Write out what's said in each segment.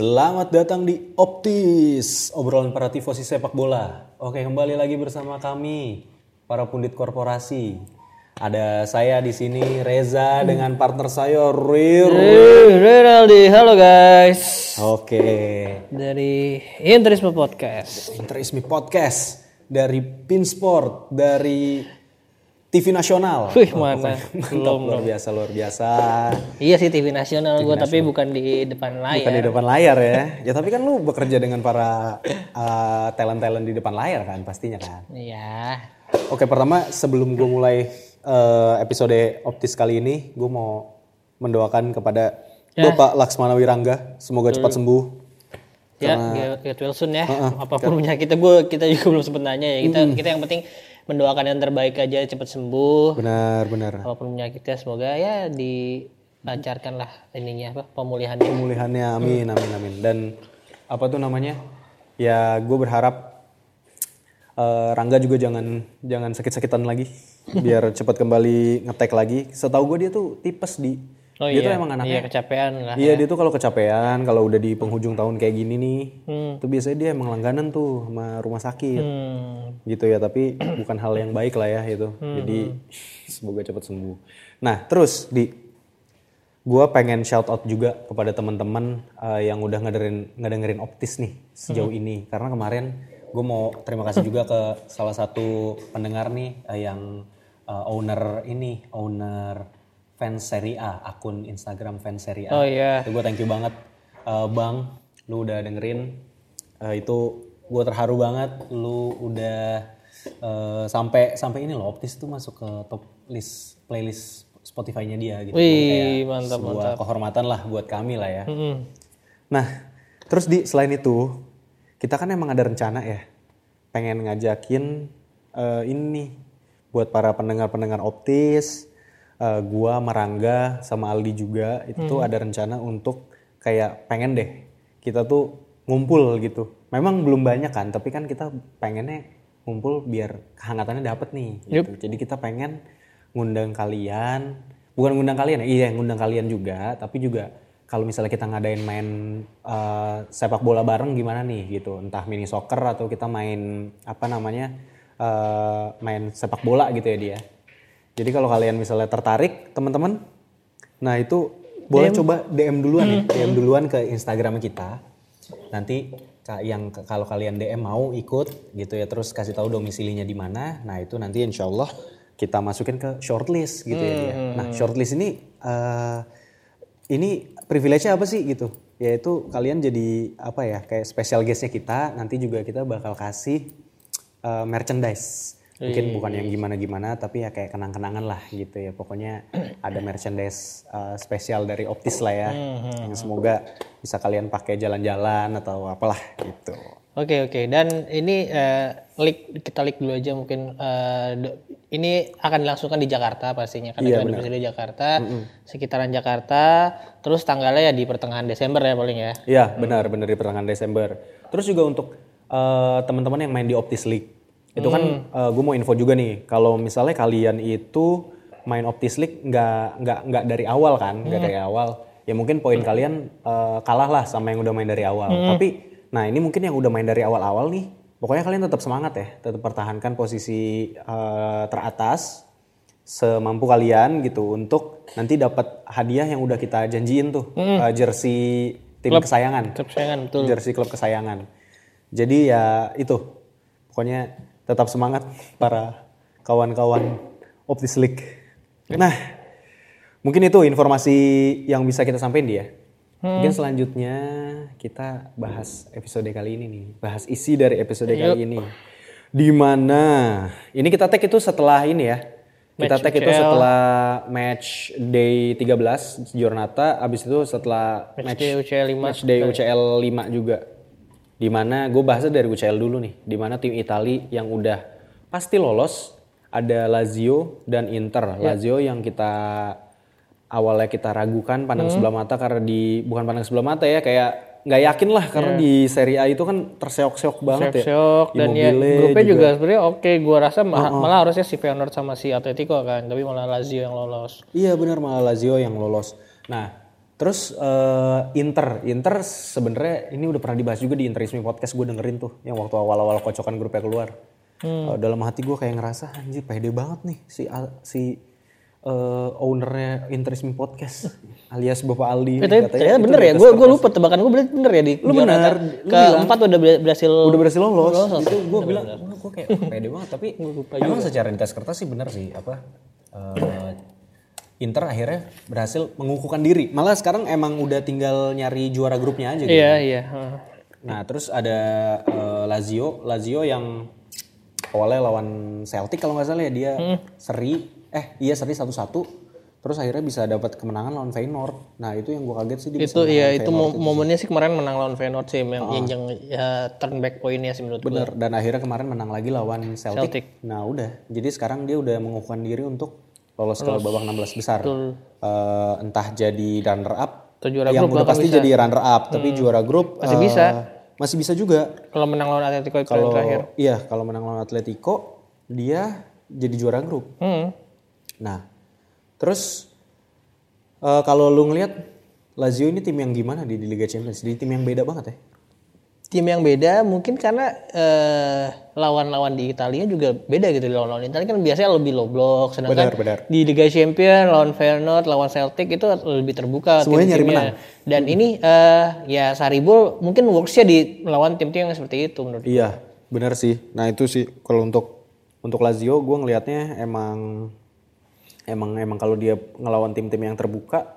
Selamat datang di Optis, obrolan para tifosi sepak bola. Oke, kembali lagi bersama kami, para pundit korporasi. Ada saya di sini Reza dengan partner saya Rir. Hey, Renaldi, halo guys. Oke, Dari Interisme Podcast. Interisme Podcast dari Pinsport, dari TV nasional. Wih, mana? Mantap, Belum, luar biasa, luar biasa. Iya sih TV nasional gue, tapi bukan di depan Bukan di layar. depan layar ya. Ya tapi kan lu bekerja dengan para uh, talent-talent di depan layar kan pastinya kan. Iya. Oke pertama sebelum gue mulai eh, episode optis kali ini, gue mau mendoakan kepada Bapak Laksmana Wirangga, semoga cepat sembuh. Ya, get, get well soon ya. Apa pun penyakitnya gue, kita juga belum sempet nanya ya. Kita, kita yang penting mendoakan yang terbaik aja cepat sembuh. Benar benar. Apa pun penyakitnya semoga ya dilancarkan lah ininya apa pemulihannya. Pemulihannya amin amin amin. Dan apa tuh namanya? Ya gue berharap eh, Rangga juga jangan jangan sakit-sakitan lagi, biar cepat kembali ngetek lagi. Setahu gue dia tuh tipes di. Oh dia tuh iya, emang iya anaknya kecapean lah. Iya dia tuh kalau kecapean, kalau udah di penghujung tahun kayak gini nih, Hmm. tuh biasanya dia emang langganan tuh sama rumah sakit, Hmm. gitu ya. Tapi bukan hal yang baik lah ya itu. Jadi semoga cepat sembuh. Nah terus di, gue pengen shout out juga kepada teman-teman eh, yang udah ngedengerin ngedengerin optis nih sejauh ini, karena kemarin gue mau terima kasih juga ke salah satu pendengar nih eh, yang eh, owner ini, owner fans Serie A, akun Instagram fans Serie A. Oh iya. Itu gue thank you banget eh, Bang, lu udah dengerin. Eh, itu gue terharu banget lu udah eh, sampai sampai ini loh Optis tuh masuk ke top list playlist Spotify-nya dia gitu. Wih, mantap, sebuah kehormatan lah buat kami lah ya. Hmm. Nah, terus di selain itu kita kan emang ada rencana ya pengen ngajakin eh, ini buat para pendengar-pendengar Optis, eh, gua Marangga sama Aldi juga itu tuh ada rencana untuk kayak pengen deh kita tuh ngumpul gitu. Memang belum banyak kan, tapi kan kita pengennya ngumpul biar kehangatannya dapet nih. Gitu. Jadi kita pengen ngundang kalian, bukan ngundang kalian ya, iya ngundang kalian juga, tapi juga kalau misalnya kita ngadain main eh, sepak bola bareng gimana nih gitu, entah mini soccer atau kita main apa namanya eh, main sepak bola gitu ya dia. Jadi kalau kalian misalnya tertarik teman-teman, nah itu boleh coba DM duluan nih, DM duluan ke Instagram kita. Nanti yang kalau kalian DM mau ikut gitu ya, terus kasih tahu domisilinya di mana. Nah itu nanti insya Allah kita masukin ke shortlist gitu ya dia. Nah shortlist ini eh, ini privilege-nya apa sih gitu? Yaitu kalian jadi apa ya kayak special guest-nya kita. Nanti juga kita bakal kasih eh, merchandise. Mungkin bukan yang gimana-gimana tapi ya kayak kenang-kenangan lah gitu ya. Pokoknya ada merchandise eh, spesial dari Optis lah ya. Yang semoga bisa kalian pakai jalan-jalan atau apalah gitu. Oke oke dan ini eh, leak kita leak dulu aja mungkin do- ini akan dilangsungkan di Jakarta pastinya karena kita domisili di Jakarta sekitaran Jakarta terus tanggalnya ya di pertengahan Desember ya paling ya Iya benar benar di pertengahan Desember. Terus juga untuk eh, teman-teman yang main di Optis League itu kan gue mau info juga nih. Kalau misalnya kalian itu main Optis League nggak nggak nggak dari awal kan nggak dari awal ya mungkin poin kalian eh, kalah lah sama yang udah main dari awal. Tapi nah ini mungkin yang udah main dari awal-awal nih pokoknya kalian tetap semangat ya, tetap pertahankan posisi eh, teratas semampu kalian gitu untuk nanti dapat hadiah yang udah kita janjiin tuh eh, jersey tim kesayangan, Klub kesayangan betul. jersey klub kesayangan. Jadi ya itu, pokoknya tetap semangat para kawan-kawan Optis League. Nah, mungkin itu informasi yang bisa kita sampaikan dia. Mungkin selanjutnya kita bahas episode kali ini nih, bahas isi dari episode kali ini. Di mana ini kita tag itu setelah ini ya. Kita Match tag itu setelah match day 13 Jornata, abis itu setelah Match day UCL 5. match day UCL 5 juga. Di mana gue bahasnya dari UCL dulu nih. Di mana tim Itali yang udah pasti lolos ada Lazio dan Inter. Lazio yang kita awalnya kita ragukan pandang sebelah mata karena di bukan pandang sebelah mata ya kayak nggak yakin lah karena di Serie A itu kan terseok-seok banget ya. Syok dan ya grupnya juga, sebenarnya oke gua rasa ma- malah harusnya si Feyenoord sama si Atletico kan tapi malah Lazio yang lolos Iya benar malah Lazio yang lolos. Nah, terus eh, Inter, Inter sebenarnya ini udah pernah dibahas juga di Interisme Podcast gue dengerin tuh yang waktu awal-awal kocokan grupnya keluar. Eh, dalam hati gue kayak ngerasa anjir pede banget nih si si eh, ownernya Interisme Podcast alias Bapak Aldi. tapi Katanya ternyata itu bener ya gue gue lupa tebakan gue bener, ya di Lu bener, lu keempat udah ber- berhasil udah berhasil lolos. Itu gue bilang, gue kayak "Wah, pede banget. Tapi emang secara di kertas sih bener sih apa eh, Inter akhirnya berhasil mengukuhkan diri. Malah sekarang emang udah tinggal nyari juara grupnya aja gitu. iya iya. Nah terus ada eh, Lazio, Lazio yang awalnya lawan Celtic kalau nggak salah ya dia seri, eh iya seri satu-satu. Terus akhirnya bisa dapat kemenangan lawan Feyenoord. Nah itu yang gue kaget sih dia itu iya itu mo- momennya sih kemarin menang lawan Feyenoord sih yang yang yang ya, turn back pointnya sih menurut gue Bener, dan akhirnya kemarin menang lagi lawan Celtic. Celtic. Nah udah, jadi sekarang dia udah mengukuhkan diri untuk lolos ke babak 16 besar. Eh, entah jadi runner up, Atau juara yang grup udah pasti jadi runner up, tapi juara grup Masih eh, bisa. Masih bisa juga. kalau menang lawan Atletico itu Kalau terakhir iya, kalau menang lawan Atletico, dia jadi juara grup. Hmm. Nah, terus eh, kalau lu ngelihat Lazio ini tim yang gimana di, di Liga Champions? Di tim yang beda banget ya? Tim yang beda mungkin karena eh, lawan-lawan di Italia juga beda gitu lawan-lawan Italia kan biasanya lebih low block sedangkan Benar, benar. di Liga Champions lawan Feyenoord lawan Celtic itu lebih terbuka Semuanya nyari tim-timnya. dan ini eh, ya Saribol mungkin worksnya di melawan tim-tim yang seperti itu menurut Iya, benar sih. Nah itu sih kalau untuk untuk Lazio, gue ngelihatnya emang emang emang kalau dia ngelawan tim-tim yang terbuka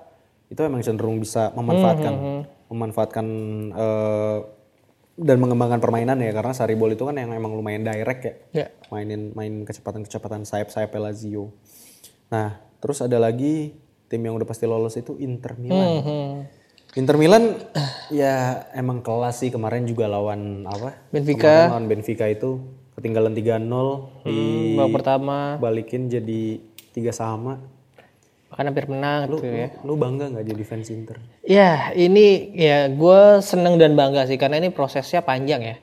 itu emang cenderung bisa memanfaatkan memanfaatkan eh, dan mengembangkan permainan ya karena Saribol itu kan yang emang lumayan direct ya, Ya. mainin main kecepatan-kecepatan sayap-sayap Lazio. Nah terus ada lagi tim yang udah pasti lolos itu Inter Milan. Hmm. Inter Milan ya emang kelas sih kemarin juga lawan apa? Benfica. Kemarin lawan Benfica itu ketinggalan 3-0 di babak pertama balikin jadi tiga sama. Bahkan hampir menang gitu ya Lu bangga nggak jadi fans Inter? Ya, ini ya gue seneng dan bangga sih karena ini prosesnya panjang ya.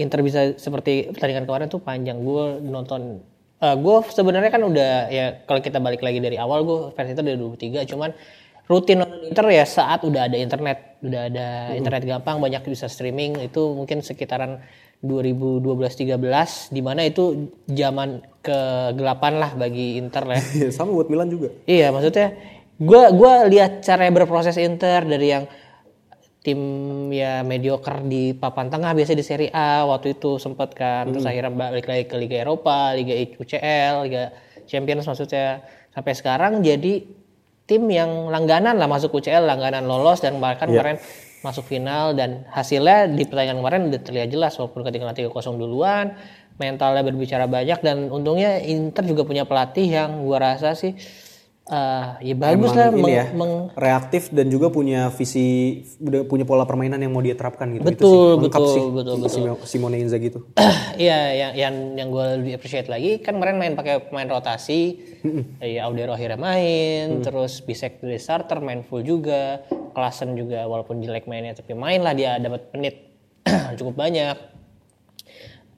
Inter bisa seperti pertandingan kemarin tuh panjang. Gue nonton, gue sebenarnya kan udah ya kalau kita balik lagi dari awal gue fans Inter dari 23, cuman rutin nonton Inter ya saat udah ada internet, udah ada internet gampang, banyak bisa streaming itu mungkin sekitaran 2012-13 di mana itu zaman kegelapan lah bagi Inter lah. ya. Iya sama buat Milan juga. Iya, maksudnya gua gua lihat cara berproses Inter dari yang tim ya mediocre di papan tengah biasa di Serie A waktu itu sempat kan terus akhirnya balik lagi ke Liga Eropa, Liga UCL, Liga Champions maksudnya sampai sekarang jadi tim yang langganan lah masuk UCL, langganan lolos dan bahkan kemarin masuk final dan hasilnya di pertandingan kemarin udah terlihat jelas walaupun ketinggalan 3-0 duluan mentalnya berbicara banyak dan untungnya Inter juga punya pelatih yang gua rasa sih eh, ya bagus Emang lah meng- ya, meng- reaktif dan juga punya visi, punya pola permainan yang mau dia terapkan gitu. Itu Betul, sih, lengkap betul, sih betul, si- Simo- Simone Inzaghi gitu. Iya, yang yang yang gue lebih appreciate lagi kan kemarin main pakai pemain rotasi, ya Audero akhirnya main, terus Bisek dari starter main full juga, Klasen juga walaupun jelek mainnya tapi main lah dia dapat menit cukup banyak.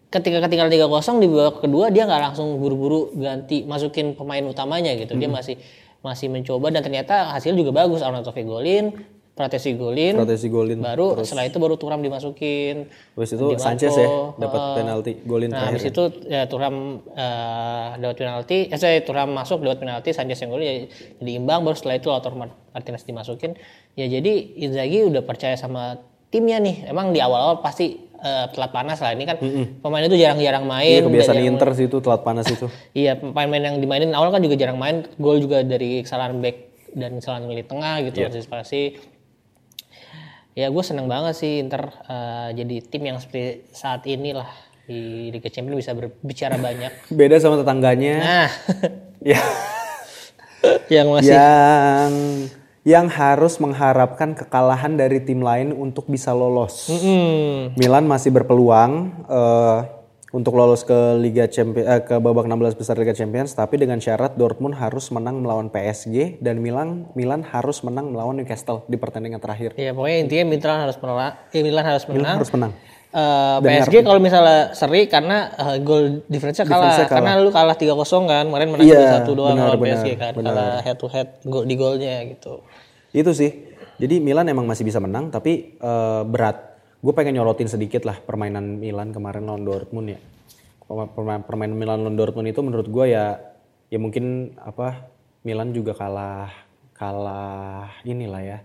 Ketika ketinggalan 3-0 di babak kedua dia nggak langsung buru-buru ganti masukin pemain utamanya gitu, dia masih masih mencoba dan ternyata hasil juga bagus Arnautovic golin, Pratesi golin, Pratesi golin. baru setelah itu baru Turam dimasukin. Habis itu Di Sanchez ya dapat heeh. penalti golin Nah, habis terakhir. itu ya Turam eh, dapat penalti, eh saya Turam masuk dapat penalti, Sanchez yang golin ya, jadi imbang baru setelah itu Lautaro Mar- Martinez dimasukin. Ya jadi Inzaghi udah percaya sama timnya nih. Emang di awal-awal pasti eh, telat panas lah. Ini kan pemain itu jarang-jarang main. Iya kebiasaan Inter sih itu telat panas itu. Iya, pemain-pemain yang dimainin awal kan juga jarang main. Gol juga dari kesalahan back dan kesalahan lini tengah gitu, Iya. antisipasi. Ya gue seneng banget sih Inter eh, jadi tim yang seperti saat ini lah di Liga Champions bisa berbicara banyak. Beda sama tetangganya. Nah, ya. yang masih yang yang harus mengharapkan kekalahan dari tim lain untuk bisa lolos. Hmm, Milan masih berpeluang eh, untuk lolos ke Liga Champions ke babak 16 besar Liga Champions tapi dengan syarat Dortmund harus menang melawan PSG dan Milan Milan harus menang melawan Newcastle di pertandingan terakhir. ya pokoknya intinya Milan harus menang. Eh, Milan harus menang. Harus menang. Eh, PSG kalau misalnya seri karena eh, gol difference-nya kalah. Kalah. karena lu kalah 3-0 kan kemarin menang Iya, 1 doang benar, lawan benar, PSG kan kalah head to head di golnya gitu. Itu sih. Jadi Milan emang masih bisa menang tapi eh, berat. Gue pengen nyorotin sedikit lah permainan Milan kemarin lawan Dortmund ya. Perma- Permainan Milan lawan Dortmund itu menurut gue ya ya mungkin apa Milan juga kalah kalah inilah ya.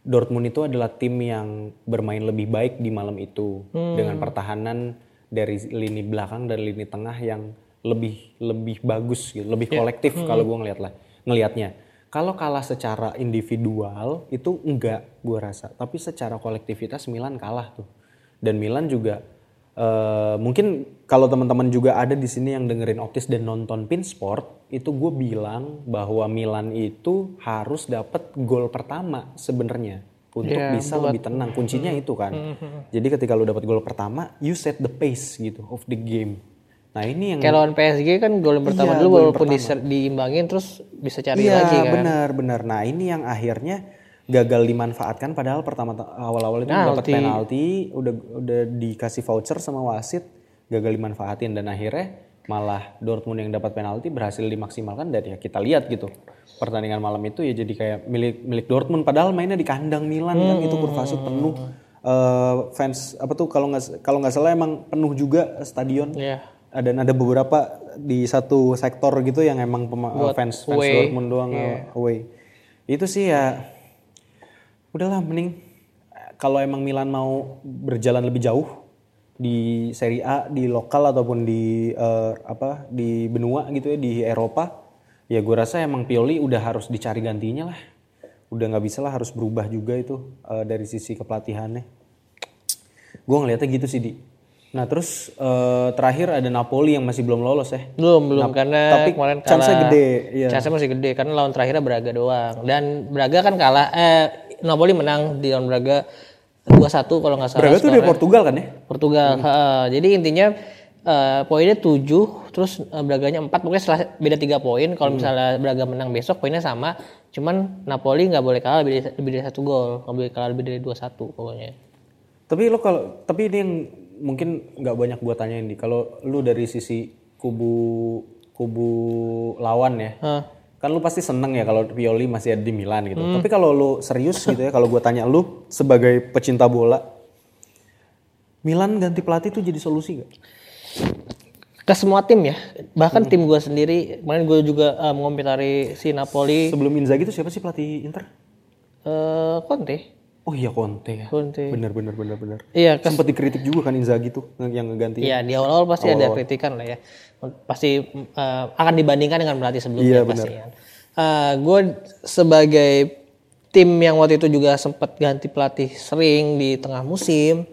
Dortmund itu adalah tim yang bermain lebih baik di malam itu dengan pertahanan dari lini belakang dan lini tengah yang lebih lebih bagus gitu, lebih kolektif kalau gue ngeliat lah ngelihatnya. Kalau kalah secara individual itu enggak gue rasa, tapi secara kolektivitas Milan kalah tuh. Dan Milan juga eh, mungkin kalau teman-teman juga ada di sini yang dengerin Optis dan nonton Pinsport, itu gue bilang bahwa Milan itu harus dapat gol pertama sebenarnya untuk Iya, bisa lebih tenang. Kuncinya itu kan. Jadi ketika lu dapat gol pertama, you set the pace gitu of the game. Nah ini yang lawan PSG kan gol yang pertama Iya, dulu walaupun diimbangin terus bisa cari Iya lagi kan. benar benar. Nah ini yang akhirnya gagal dimanfaatkan padahal pertama awal-awal itu dapat Penalti. udah udah dikasih voucher sama wasit, gagal dimanfaatin dan akhirnya malah Dortmund yang dapat penalti berhasil dimaksimalkan dan ya kita lihat gitu pertandingan malam itu ya jadi kayak milik milik Dortmund padahal mainnya di kandang Milan kan itu Kurvasut penuh Eh, fans apa tuh kalau nggak kalau nggak salah emang penuh juga stadion Iya. Dan ada beberapa di satu sektor gitu yang emang pema- fans fans away. Dortmund doang uh, away. Itu sih ya udahlah mending kalau emang Milan mau berjalan lebih jauh di Serie A di lokal ataupun di eh, apa di benua gitu ya di Eropa ya gue rasa emang Pioli udah harus dicari gantinya lah udah nggak bisa lah harus berubah juga itu eh, dari sisi kepelatihannya gue ngeliatnya gitu sih di nah terus eh, terakhir ada Napoli yang masih belum lolos ya Belum, belum karena tapi kemarin kalah. chance-nya gede, iya. Chance-nya masih gede karena lawan terakhirnya Braga doang. Dan Braga kan kalah eh Napoli menang di lawan Braga 2-1 kalau nggak salah. Braga tuh dari. Portugal kan ya Portugal. heeh. Jadi intinya eh, poinnya 7 terus eh, Braganya 4 pokoknya setelah beda 3 poin. Kalau misalnya Braga menang besok poinnya sama. Cuman Napoli nggak boleh kalah lebih dari, lebih dari satu gol, nggak boleh kalah lebih dari 2-1 pokoknya. Tapi lo kalau tapi ini yang mungkin nggak banyak buat tanyain di kalau lu dari sisi kubu kubu lawan ya. Hah. Kan lu pasti seneng ya kalau Pioli masih ada di Milan gitu. Tapi kalau lu serius gitu ya kalau gua tanya lu sebagai pecinta bola Milan ganti pelatih tuh jadi solusi gak? Ke semua tim ya, bahkan tim gue sendiri, kemarin gue juga eh, mengomentari si Napoli, Sebelum Inzaghi itu siapa sih pelatih Inter? eh Conte, Oh iya Conte ya. Conte. Bener bener bener bener. Iya, kes- Sempat dikritik juga kan Inzaghi tuh yang ngeganti. Iya di awal-awal pasti ada kritikan lah ya. Pasti eh, akan dibandingkan dengan pelatih sebelumnya Iya, pasti kan. gue sebagai tim yang waktu itu juga sempat ganti pelatih sering di tengah musim.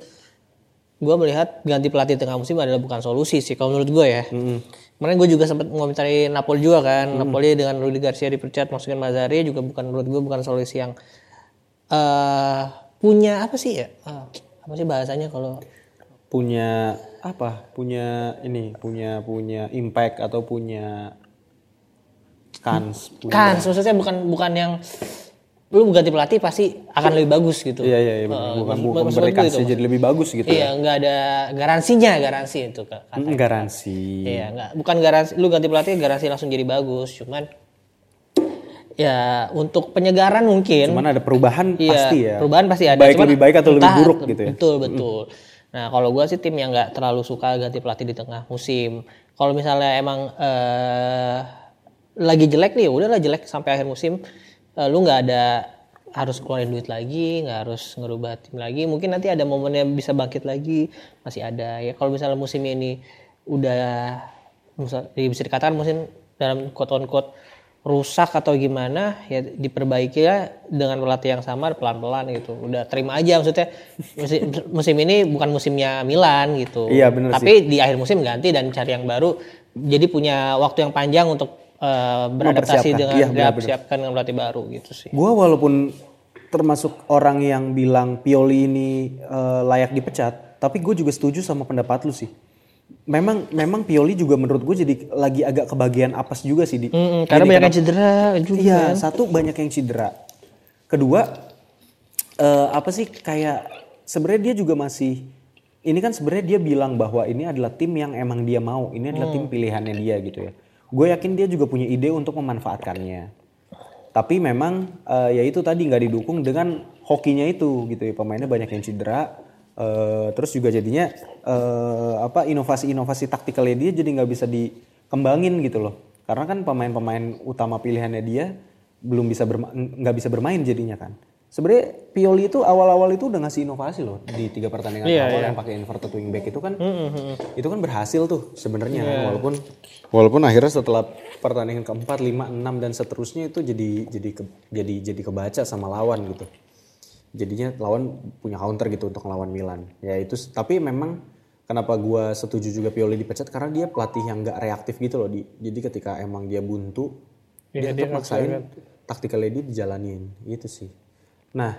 Gue melihat ganti pelatih tengah musim adalah bukan solusi sih kalau menurut gue ya. Kemarin gue juga sempat ngomentari Napoli juga kan. Napoli dengan Rudi Garcia dipecat masukin Mazzari juga bukan menurut gue bukan solusi yang eh punya apa sih ya? Eh, apa sih bahasanya kalau punya apa punya ini punya punya impact atau punya kans punya kan maksudnya bukan bukan yang lu ganti pelatih pasti akan lebih bagus gitu iya iya, iya Eh, bukan bukan maksud- bukan maksud memberi gue kansnya itu. jadi lebih bagus gitu iya nggak ada garansinya garansi itu Mm, garansi iya nggak bukan garansi lu ganti pelatih garansi langsung jadi bagus cuman ya untuk penyegaran mungkin. Cuman ada perubahan Iya, pasti ya. Perubahan pasti ada. Baik Cuman lebih baik atau lebih entah- buruk gitu ya. Betul betul. Nah kalau gue sih tim yang nggak terlalu suka ganti pelatih di tengah musim. Kalau misalnya emang eh, lagi jelek nih, ya udahlah jelek sampai akhir musim. eh, lu nggak ada harus keluarin duit lagi, nggak harus ngerubah tim lagi. Mungkin nanti ada momennya bisa bangkit lagi, masih ada ya. Kalau misalnya musim ini udah ya bisa dikatakan musim dalam quote on quote rusak atau gimana ya diperbaiki ya dengan pelatih yang sama pelan-pelan gitu. Udah terima aja maksudnya musim, musim ini bukan musimnya Milan gitu. Iya, bener Tapi di akhir musim ganti dan cari yang baru. Jadi punya waktu yang panjang untuk eh, beradaptasi dengan Iya, benar-benar. siapkan dengan pelatih baru gitu sih. Gua walaupun termasuk orang yang bilang Pioli ini eh, layak dipecat, tapi gue juga setuju sama pendapat lu sih. Memang memang Pioli juga menurut gue jadi lagi agak kebagian apes juga sih di. Mm-mm, karena Gini, banyak yang cedera juga. Iya, satu banyak yang cedera. Kedua, eh, apa sih kayak sebenarnya dia juga masih ini kan sebenarnya dia bilang bahwa ini adalah tim yang emang dia mau, ini adalah tim pilihannya dia gitu ya. Gue yakin dia juga punya ide untuk memanfaatkannya. Tapi memang eh, ya itu tadi nggak didukung dengan hokinya itu gitu ya. Pemainnya banyak yang cedera. Eh, terus juga jadinya eh, apa inovasi-inovasi taktikalnya dia jadi nggak bisa dikembangin gitu loh. Karena kan pemain-pemain utama pilihannya dia belum bisa nggak bisa bermain jadinya kan. Sebenarnya Pioli itu awal-awal itu udah ngasih inovasi loh di tiga pertandingan Iya, awal iya. yang pakai inverted wingback itu kan itu kan berhasil tuh sebenarnya Iya. kan, walaupun walaupun akhirnya setelah pertandingan keempat, lima, enam dan seterusnya itu jadi jadi ke- jadi jadi kebaca sama lawan gitu. Jadinya lawan punya counter gitu untuk ngelawan Milan. Ya itu tapi memang kenapa gua setuju juga Pioli dipecat karena dia pelatih yang nggak reaktif gitu loh. Di, jadi ketika emang dia buntu Iya, dia tetap maksain taktikalnya dia dijalanin gitu sih. Nah,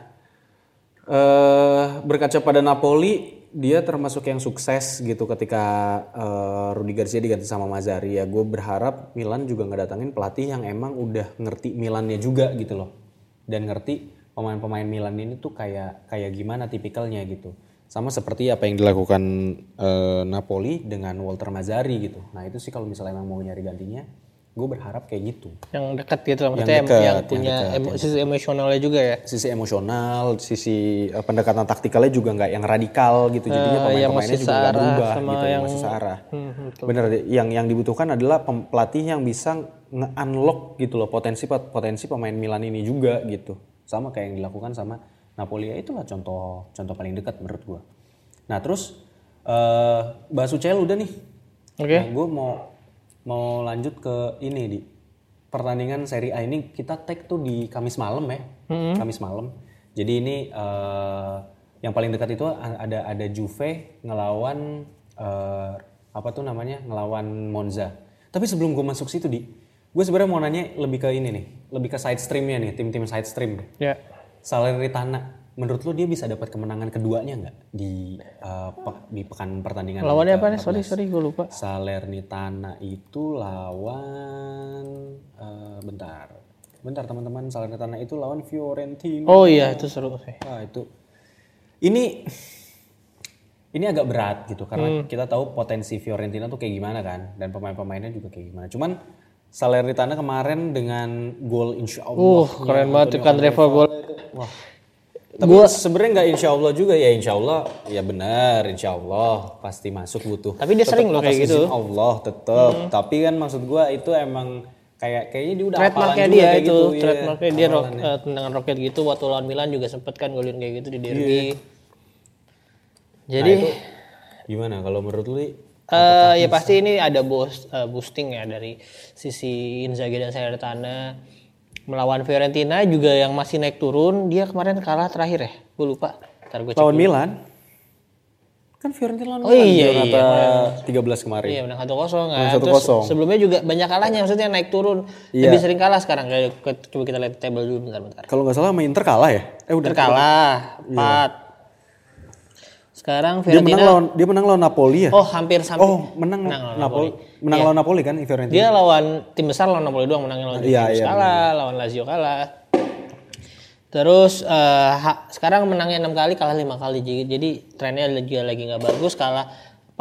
eh berkaca pada Napoli, dia termasuk yang sukses gitu ketika eh, Rudi Garcia diganti sama Mazzari ya. Gue berharap Milan juga ngedatangin pelatih yang emang udah ngerti Milannya juga gitu loh, dan ngerti pemain-pemain Milan ini tuh kayak kayak gimana tipikalnya gitu. Sama seperti apa yang dilakukan eh, Napoli dengan Walter Mazzari gitu. Nah itu sih kalau misalnya emang mau nyari gantinya, gue berharap kayak gitu. Yang dekat gitu lah, maksudnya yang, dekat, yang yang punya dekat, emo- sisi emosionalnya juga ya. sisi emosional, sisi eh, pendekatan taktikalnya juga nggak yang radikal gitu. Jadinya Eh, yang pemain-pemainnya masih juga nggak berubah sama gitu, yang yang- masih searah. Hmm, betul. Bener, yang yang dibutuhkan adalah pelatih yang bisa nge-unlock gitu loh potensi potensi pemain Milan ini juga gitu. Sama kayak yang dilakukan sama Napoli ya itulah contoh contoh paling dekat menurut gua. Nah terus eh bahas UCL udah nih. Oke. Nah, gue mau mau lanjut ke ini di pertandingan Serie A ini kita tag tuh di Kamis malam ya, Kamis malam. Jadi ini eh, yang paling dekat itu ada ada Juve ngelawan eh, apa tuh namanya ngelawan Monza. Tapi sebelum gue masuk situ di, gue sebenarnya mau nanya lebih ke ini nih, lebih ke side streamnya nih, tim-tim side stream. Ya. Salernitana, menurut lo dia bisa dapat kemenangan keduanya nggak di eh, pe- di pekan pertandingan? Lawannya apa nih? Sorry, sorry gue lupa. Salernitana itu lawan eh, bentar. Bentar teman-teman, Salernitana itu lawan Fiorentina. Oh iya, itu seru sih. Ah, itu ini ini agak berat gitu karena kita tahu potensi Fiorentina tuh kayak gimana kan dan pemain-pemainnya juga kayak gimana. Cuman Salernitana kemarin dengan gol insya Allah. Uh, keren banget tuh kan Revo gol. Wah. Tapi sebenarnya nggak insya Allah juga ya insya Allah ya benar insya Allah pasti masuk butuh. Tapi dia sering loh kayak gitu. Allah tetap. Tapi kan maksud gua itu emang kayak kayaknya dia udah Trademarknya juga dia kayak itu, gitu, iya, trademarknya dia ro- hafalannya. eh, tendangan roket gitu waktu lawan Milan juga sempet kan golin kayak gitu di derby. Iya. Jadi Gimana kalau menurut lu? Eh ya pasti ini ada boost, eh, boosting ya dari sisi Inzaghi dan Salernitana melawan Fiorentina juga yang masih naik turun dia kemarin kalah terakhir ya gue lupa ntar gue cek Lawan. Milan? Kan Fiorentina lawan Oh Milan iya, Giornata 13 kemarin. Iya menang 1-0 kan. Menang Terus 1-0. sebelumnya juga banyak kalahnya maksudnya naik turun. Iya. Lebih sering kalah sekarang coba kita lihat table dulu bentar bentar. Kalau nggak salah sama Inter kalah ya? Eh udah. Terkalah 4. Sekarang Dia menang Fiorentina lawan dia menang lawan Napoli ya? Oh, hampir sampai Oh, menang, Menang lawan Napoli. Napoli. Menang Iya. lawan Napoli kan Fiorentina. dia lawan tim besar lawan Napoli doang menangnya lawan Iya, Juventus iya, kalah, lawan Lazio kalah. Terus ha- sekarang menangnya enam kali kalah lima kali jadi, jadi trennya juga lagi nggak bagus kalah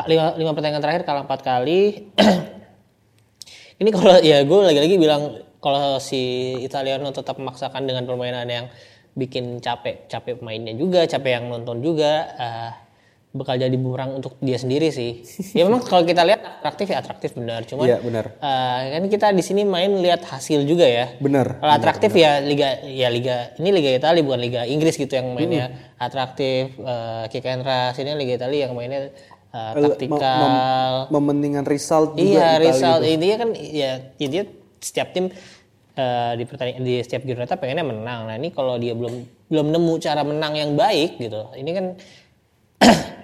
lima, lima pertandingan terakhir kalah empat kali ini kalau ya gue lagi-lagi bilang kalau si Italiano tetap memaksakan dengan permainan yang bikin capek capek pemainnya juga capek yang nonton juga uh, bakal jadi bumerang untuk dia sendiri sih. Ya memang kalau kita lihat atraktif ya atraktif benar. Cuman Iya, benar. uh, kan kita di sini main lihat hasil juga ya. Bener. kalau atraktif ya liga ya liga ini liga Italia bukan liga Inggris gitu yang mainnya. Atraktif uh, kick and rush ini liga Italia yang mainnya uh, taktikal. Mementingkan result juga iya Italia result. tuh. intinya kan ya intinya setiap tim eh, di pertandingan di setiap giornata pengennya menang. Nah ini kalau dia belum belum nemu cara menang yang baik gitu ini kan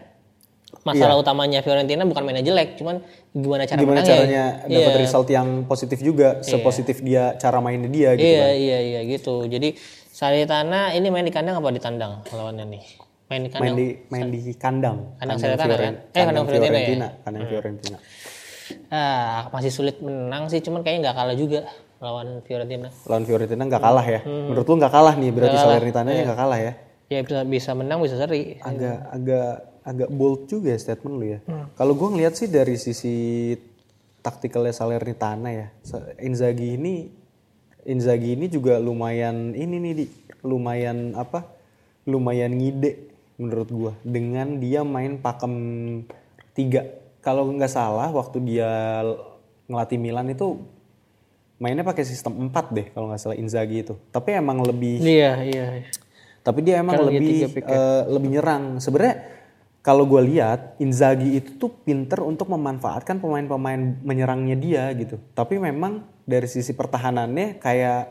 masalah utamanya Fiorentina bukan mainnya jelek cuman gimana cara Gimana menangnya caranya dapat Iya. result yang positif juga, sepositif dia cara mainnya dia gitu iya kan. iya iya gitu jadi Salernitana ini main di kandang apa di tandang lawannya nih main di Main kandang di main di kandang. Kandang Salernitana kan? Eh, kandang Fiorentina Fiorentina, ya? kandang Fiorentina. ah masih sulit menang sih cuman kayaknya nggak kalah juga lawan Fiorentina Lawan Fiorentina nggak kalah ya. Hmm. Menurut lu nggak kalah nih berarti Salernitana-nya nggak kalah ya. ya bisa bisa menang bisa seri agak agak agak bold juga ya statement lu ya. Hmm. Kalau gue ngeliat sih dari sisi taktikalnya Salernitana ya, Inzaghi ini Inzaghi ini juga lumayan ini nih di lumayan apa? Lumayan ngide menurut gua dengan dia main pakem tiga. Kalau nggak salah waktu dia ngelatih Milan itu mainnya pakai sistem 4 deh kalau nggak salah Inzaghi itu. Tapi emang lebih iya iya tapi dia emang lebih eh, lebih nyerang. Sebenarnya kalau gue lihat Inzaghi itu tuh pinter untuk memanfaatkan pemain-pemain menyerangnya dia gitu. Tapi memang dari sisi pertahanannya kayak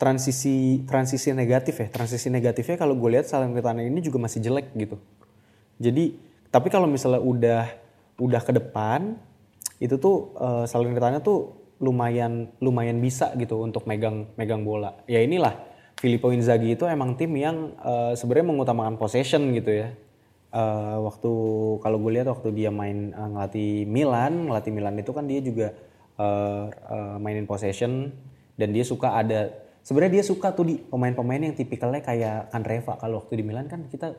transisi transisi negatif ya. Transisi negatifnya kalau gue lihat Salernitana ini juga masih jelek gitu. Jadi tapi kalau misalnya udah udah ke depan itu tuh uh, Salernitana tuh lumayan lumayan bisa gitu untuk megang megang bola. Ya inilah Filippo Inzaghi itu emang tim yang uh, sebenarnya mengutamakan possession gitu ya. Uh, waktu kalau gue lihat waktu dia main uh, ngelatih Milan, ngelatih Milan itu kan dia juga uh, uh, mainin possession dan dia suka ada sebenarnya dia suka tuh di pemain-pemain yang tipikalnya kayak Kandreva kalau waktu di Milan kan kita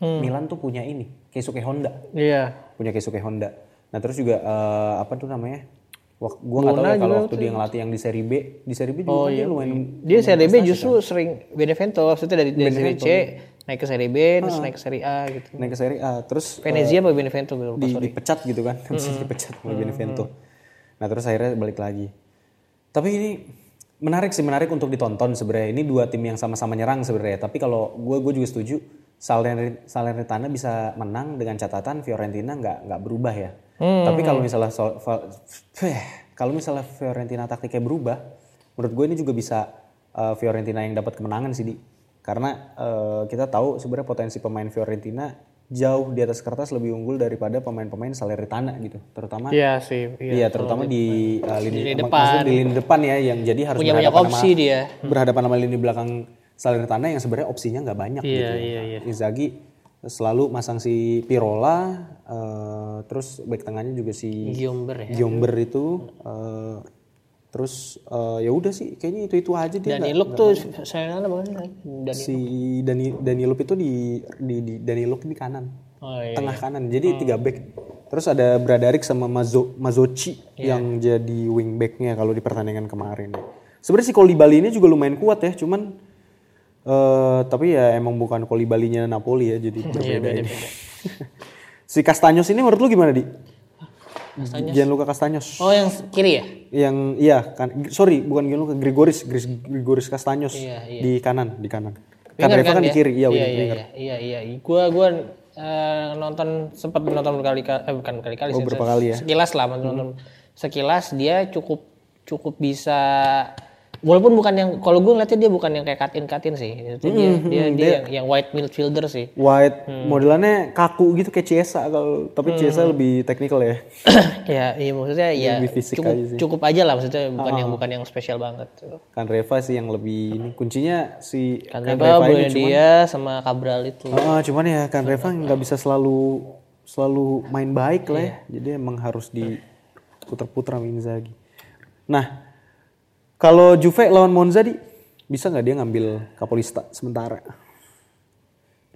Milan tuh punya ini Keisuke Honda iya punya Keisuke Honda. Nah terus juga eh, apa tuh namanya? Wak, gua nggak tahu ya kalau waktu dia ngelatih yang di seri B, di seri B juga kan dia lumayan dia seri B justru sering Benevento maksudnya dari, dari seri C naik ke seri B terus naik ke seri A gitu naik ke seri A. Terus Venezia apa Benevento lupa di, sorry dipecat gitu kan, habis itu dipecat sama Benevento. Nah terus akhirnya balik lagi. Tapi ini menarik sih menarik untuk ditonton sebenarnya. Ini dua tim yang sama-sama nyerang sebenarnya. Tapi kalau gue gue juga setuju Salern- Salernitana bisa menang dengan catatan Fiorentina nggak nggak berubah ya. Tapi kalau misalnya Sol- Val- kalau misalnya Fiorentina taktiknya berubah, menurut gue ini juga bisa uh, Fiorentina yang dapat kemenangan sih di. Karena uh, kita tahu sebenarnya potensi pemain Fiorentina jauh di atas kertas lebih unggul daripada pemain-pemain Salernitana gitu. Terutama iya sih Iya, terutama di uh, lini, lini maksudnya di lini depan ya, yang jadi harus punya banyak berhadapan opsi sama, dia berhadapan sama lini belakang Salernitana yang sebenarnya opsinya nggak banyak Iya, gitu. iya, iya. Inzaghi selalu masang si Pirola, uh, terus back tengahnya juga si Giomber ya. Giomber itu, uh, terus uh, ya udah sih, kayaknya itu itu aja dia. Dani nggak- Luk tuh saya mana bang Dani si Dani Danilop itu di di, di Danilop di kanan. Oh iya tengah kanan jadi tiga back. Terus ada Bradaric sama Mazo Mazochi yang jadi wing backnya kalau di pertandingan kemarin. Sebenarnya si Kolibali ini juga lumayan kuat ya cuman eh tapi ya emang bukan Kolibalinya Napoli ya jadi berbeda ini. Si Castanyos ini menurut lu gimana di? Gianluca Castanyos oh yang kiri ya? Yang iya kan sorry bukan Gianluca Grigoris Grigoris Castanyos Iya, iya. di kanan di kanan. Winger kan Reva kan di dia? kiri. Iya iya iya iya iya iya. Gua gua eh, nonton sempat nonton berkali-kali eh bukan berkali-kali Oh, sih, berapa kali ya? sekilas lah nonton sekilas dia cukup cukup bisa walaupun bukan yang kalau gue ngeliatnya dia bukan yang kayak cut in cut in sih itu dia dia, dia yang, yang white midfielder sih White Hmm. modelannya kaku gitu kayak Ciesa kalau tapi Ciesa lebih teknikal ya. ya iya maksudnya ya Lebih fisik cukup aja sih. cukup aja lah maksudnya bukan yang bukan yang spesial banget Kan Reva sih yang lebih ini kuncinya si kan Kan Reva Reva ini Bruno dia sama Cabral itu Ah, cuman ya kan Reva nggak bisa selalu selalu main baik lah ya. Iya. Jadi emang harus diputer-puter sama Inzaghi. Nah, kalau Juve lawan Monza di bisa nggak dia ngambil Kapolista sementara?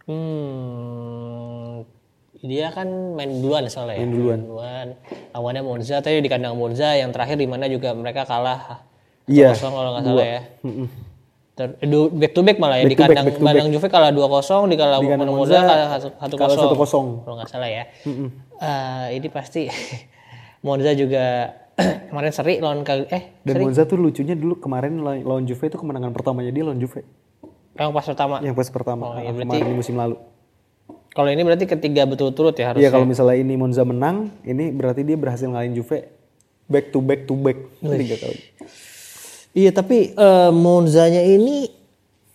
Hmm, dia kan main duluan soalnya ya. Main duluan. duluan. Lawannya Monza tadi di kandang Monza yang terakhir di mana juga mereka kalah. Iya. 2-0 kalau nggak salah ya. Ter- back to back malah ya Back di back, kandang back to kandang Juve kalah 2-0 di kandang Monza Monza kalah 1-0. kalah 1-0. Kalau nggak salah ya. Eh, ini pasti Monza juga kemarin seri lawan Kag- eh Dan Monza tuh lucunya dulu kemarin lawan Juve itu kemenangan pertamanya dia lawan Juve. yang pas pertama. Yang pas pertama Oh, iya, berarti- kemarin di musim lalu. Kalau ini berarti ketiga betul-turut ya harus. Iya kalau misalnya ini Monza menang, ini berarti dia berhasil ngalahin Juve back to back to back tiga kali. Iya tapi eh, Monzanya ini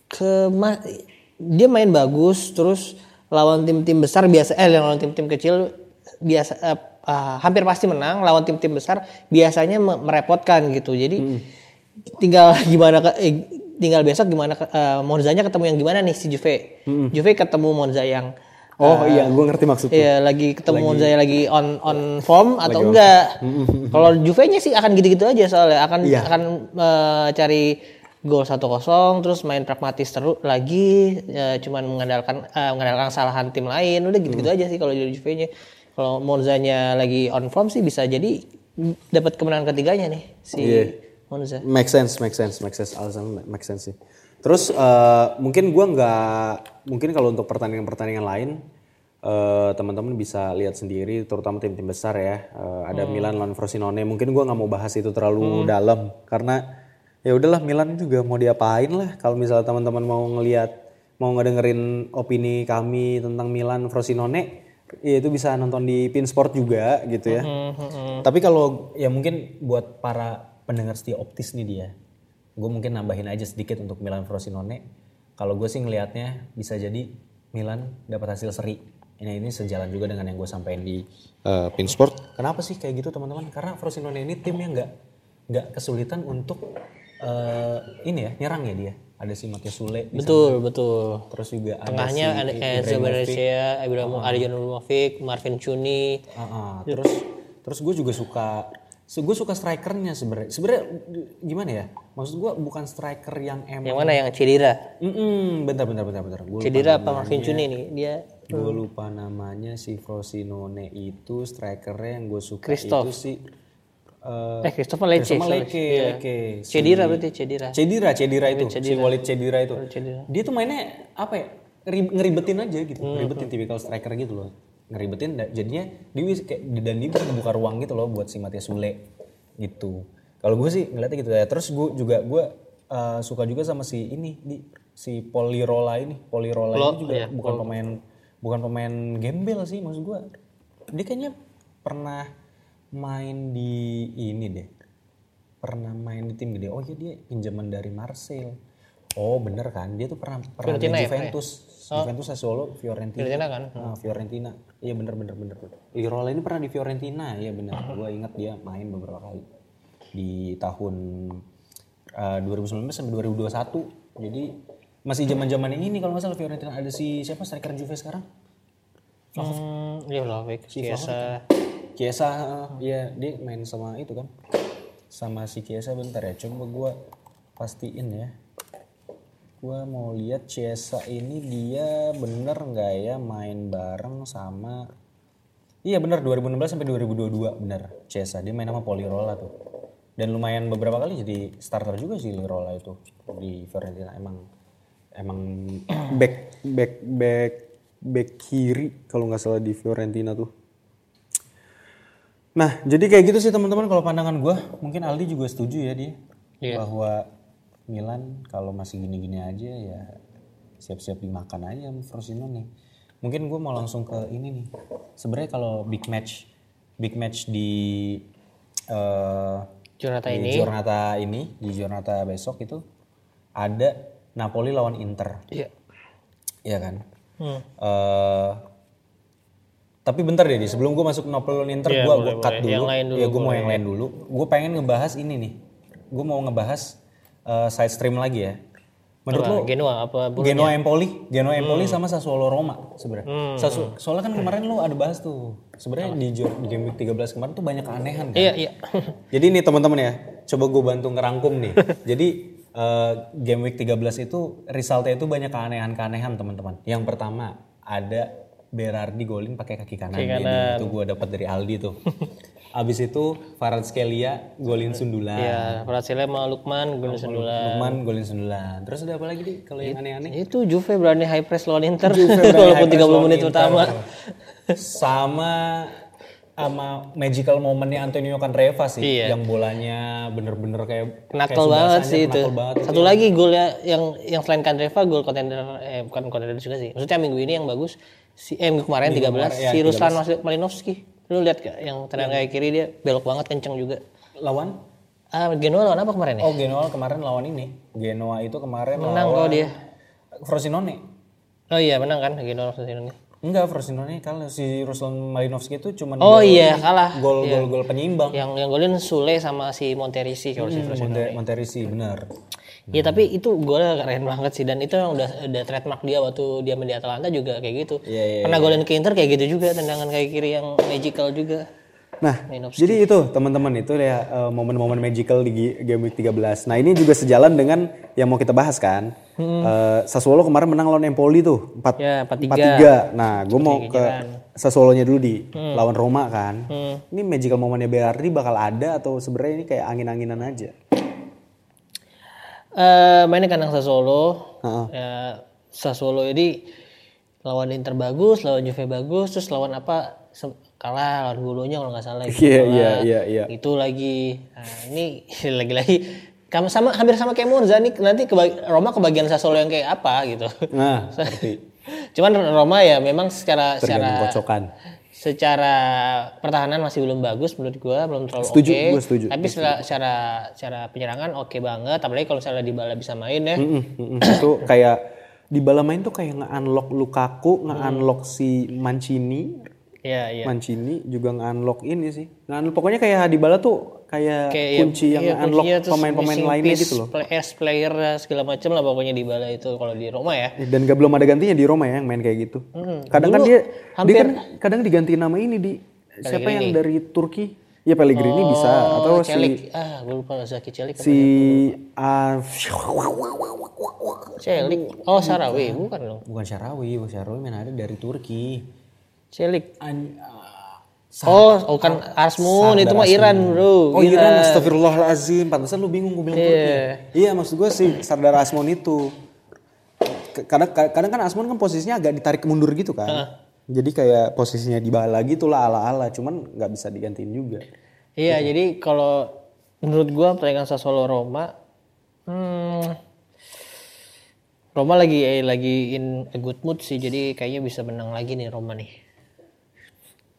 ke dia main bagus terus lawan tim-tim besar biasa eh lawan tim-tim kecil biasa eh, ah, hampir pasti menang lawan tim-tim besar biasanya me- merepotkan gitu jadi tinggal gimana ke- eh, tinggal besok gimana eh, Monzanya ketemu yang gimana nih si Juve Juve ketemu Monza yang Oh iya, gue ngerti maksudnya. Iya lagi ketemu Monza yang lagi on on form atau enggak. Kalau Juve-nya sih akan gitu-gitu aja soalnya akan Iya. akan eh, cari gol 1-0 terus main pragmatis terus lagi eh, cuman mengandalkan eh, mengandalkan kesalahan tim lain udah gitu-gitu aja sih kalau Juve-nya. Kalau Monzanya lagi on form sih bisa jadi dapat kemenangan ketiganya nih si Iya. Monza. Make sense, make sense, make sense. Alasan make sense sih. Terus eh, mungkin gua nggak, mungkin kalau untuk pertandingan-pertandingan lain, eh, teman-teman bisa lihat sendiri, terutama tim-tim besar ya. Eh, ada Milan lawan Frosinone. Mungkin gua nggak mau bahas itu terlalu dalam karena ya udahlah Milan juga mau diapain lah. Kalau misalnya teman-teman mau ngelihat, mau ngedengerin opini kami tentang Milan Frosinone, ya itu bisa nonton di Pinsport juga gitu ya. Tapi kalau ya mungkin buat para pendengar setia optis nih dia, gue mungkin nambahin aja sedikit untuk Milan Frosinone. Kalau gue sih ngelihatnya bisa jadi Milan dapat hasil seri. Ini ini sejalan juga dengan yang gue sampaikan di uh, Pinsport. Kenapa sih kayak gitu teman-teman? Karena Frosinone ini tim yang nggak nggak kesulitan untuk uh, ini ya nyerang ya dia. Ada si Matias Sule, Betul, betul. sana. terus juga ada Tengahnya si ada Enzo Ibrahimovic. Beresia, Ibrahimo, Arjan Ibrahimovic, Marvin Cuni. Ah, ah. terus terus gue juga suka gue suka strikernya sebenarnya sebenarnya gimana ya maksud gue bukan striker yang emang Yang mana yang cedera? Mm-mm, bentar bentar bentar bentar gue Cedera apa Marvin Cuni nih? Dia gue lupa namanya si Frosinone itu strikernya yang gue suka Christoph. itu si eh eh Christopher Lecce. Christopher sorry. Lecce, Iya. Lecce. Si- Cedera berarti cedera. Cedira, Cedira itu, si Walid Cedira itu. Cedera. Dia tuh mainnya apa ya? ngeri- ngeribetin aja gitu, Hmm, ngeribetin tipikal striker gitu loh. Ngeribetin jadinya dia kayak dan dia bisa ngebuka ruang gitu loh buat si Matias Sule gitu. Kalau gue sih ngeliatnya gitu ya. Terus gue juga gue uh, suka juga sama si ini di si Polirola ini. Polirola ini juga iya, bukan pemain bukan pemain gembel sih maksud gue. Dia kayaknya pernah main di ini deh pernah main di tim gede. Oh iya dia pinjaman dari Marseille. Oh bener kan, dia tuh pernah pernah di Fiorentina ya, Juventus, Juventus Sassuolo, Fiorentina. Fiorentina kan? Ah, Fiorentina. Iya bener bener bener. Lirola ini pernah di Fiorentina, iya bener. Gue ingat dia main beberapa kali di tahun eh, 2019 sampai 2021. Jadi masih zaman zaman ini kalau nggak salah Fiorentina ada si siapa striker Juve sekarang? Hmm, iya Vlahovic, Chiesa. Kiesa, iya dia main sama itu kan, sama si Kiesa bentar ya, coba gue pastiin ya. Gue mau lihat Chiesa ini dia bener nggak ya main bareng sama, iya bener 2016 sampai 2022 bener Chiesa dia main sama Polirola tuh. Dan lumayan beberapa kali jadi starter juga sih Lirola itu di Fiorentina emang emang back back back back kiri kalau nggak salah di Fiorentina tuh. Nah, jadi kayak gitu sih teman-teman kalau pandangan gue, mungkin Aldi juga setuju ya dia bahwa Milan kalau masih gini-gini aja ya siap-siap dimakan aja Frosinone. Mungkin gue mau langsung ke ini nih. Sebenarnya kalau big match, big match di eh Giornata di ini. Giornata ini, di Giornata besok itu ada Napoli lawan Inter. Iya. Iya kan? Hmm. Eh, tapi bentar deh, sebelum gue masuk lawan Inter, Iya, gue boleh, cut boleh. dulu. Yang lain dulu, Ya, gue mau yang lain dulu. Gue pengen ngebahas ini nih. Gue mau ngebahas eh, side stream lagi ya. Menurut lo, Genoa apa Bologna? Genoa Empoli, Genoa Hmm. Empoli sama Sassuolo Roma sebenarnya. Sassu- soalnya kan kemarin lo ada bahas tuh. Sebenarnya di, di game week 13 kemarin tuh banyak keanehan kan. Iya, iya. Jadi nih teman-teman ya, coba gue bantu ngerangkum nih. Jadi eh, game week 13 itu resultnya itu banyak keanehan-keanehan teman-teman. Yang pertama ada Berardi golin pakai kaki kanan. Kaki kanan. nih. Itu gue dapat dari Aldi tuh. Abis itu Farad Skelia golin sundulan. Ya, Prasilya sama Lukman golin sundulan. Lukman golin sundulan. Terus ada apa lagi di kalau yang aneh-aneh? Itu Juve berani high press lawan Inter walaupun high press 30 lawan menit pertama. Sama sama magical momennya Antonio Candreva sih, Iya. yang bolanya bener-bener kayak kayak banget sih itu. banget Satu lagi gol ya yang yang selain Kandreva gol kontender eh bukan kontender juga sih. Maksudnya minggu ini yang bagus si eh kemarin 13 kemarin, ya, si Ruslan Malinovski. Lu lihat gak yang tendangan kayak kiri dia belok banget kenceng juga. lawan Ah Genoa lawan apa kemarin ya? Oh Genoa kemarin lawan ini. Genoa itu kemarin Menang lawan kok dia. Frosinone. Oh iya menang kan Genoa ini. Enggak, Frosinone kalah si Ruslan Malinovski itu cuma Oh iya kalah. gol gol gol penyeimbang. Yang yang golin Sule sama si Monterisi kalau si Frosinone. Monte Monterisi benar. Iya tapi itu golnya keren banget sih dan itu yang udah udah trademark dia waktu dia main di Atalanta juga kayak gitu. Iya, iya, Pernah golin ke Inter kayak gitu juga tendangan kayak kiri yang magical juga. Nah, jadi itu teman-teman itu ya eh, momen-momen magical di game week 13. Nah, ini juga sejalan dengan yang mau kita bahas kan. Eh, Sassuolo kemarin menang lawan Empoli tuh, 4 Ya 4-3. 4-3. Nah, gue mau ke Sassuolo-nya dulu di lawan Roma kan. Ini magical momennya Berardi bakal ada atau sebenarnya ini kayak angin-anginan aja? Eh mainnya kandang Sassuolo. Heeh. Ya, Sassuolo ini lawan Inter bagus, lawan Juve bagus, terus lawan apa kalah lawan Bolonya kalau nggak salah. gitu. Iya, iya, iya, iya. Itu lagi. Nah, ini lagi-lagi kamu sama hampir sama kayak Monza nih nanti kebag- Roma kebagian Sassuolo yang kayak apa gitu. Nah, seperti Cuman Roma ya memang secara tergantung secara kocokan. Secara pertahanan masih belum bagus menurut gua belum terlalu Setuju, oke. gua setuju, Tapi secara, secara secara penyerangan oke banget apalagi kalau misalnya Dybala bisa main ya. Mm-mm, mm-mm. itu kayak di bala main tuh kayak nge-unlock Lukaku, nge-unlock si Mancini, Iya, iya. Mancini juga nge-unlock ini sih. Nge-unlock pokoknya kayak Dybala tuh kayak, Kayak ya, kunci yang iya, kuncinya terus pemain-pemain lainnya gitu loh. play- S player segala macam lah pokoknya di bala itu kalau di Roma ya. Dan gak belum ada gantinya di Roma ya yang main kayak gitu. Kadang kan Dulu dia, dia hampir- kan kadang diganti nama ini di siapa yang dari Turki? Ya Pellegrini bisa atau si Celik. Ah, gue lupa Zaki Celik. si ah, Celik. Oh, Sarawi, bukan dong. bukan Syarawi, bukan Syarawi mana ada dari Turki. Celik. An- ah, Oh, oh kan Arsmun itu mah Iran, Bro. Oh Iran, astagfirullahalazim. Pantesan lu bingung gue bilang Turki. Iya, maksud gue sih Sardar Asmon itu. Kadang kadang kan Asmon kan posisinya agak ditarik mundur gitu kan. Jadi kayak posisinya di bala gitu lah ala-ala, cuman nggak bisa digantiin juga. Iya, jadi kalau menurut gua pertandingan Sassuolo Roma hmm, Roma lagi eh, lagi in a good mood sih, jadi kayaknya bisa menang lagi nih Roma nih.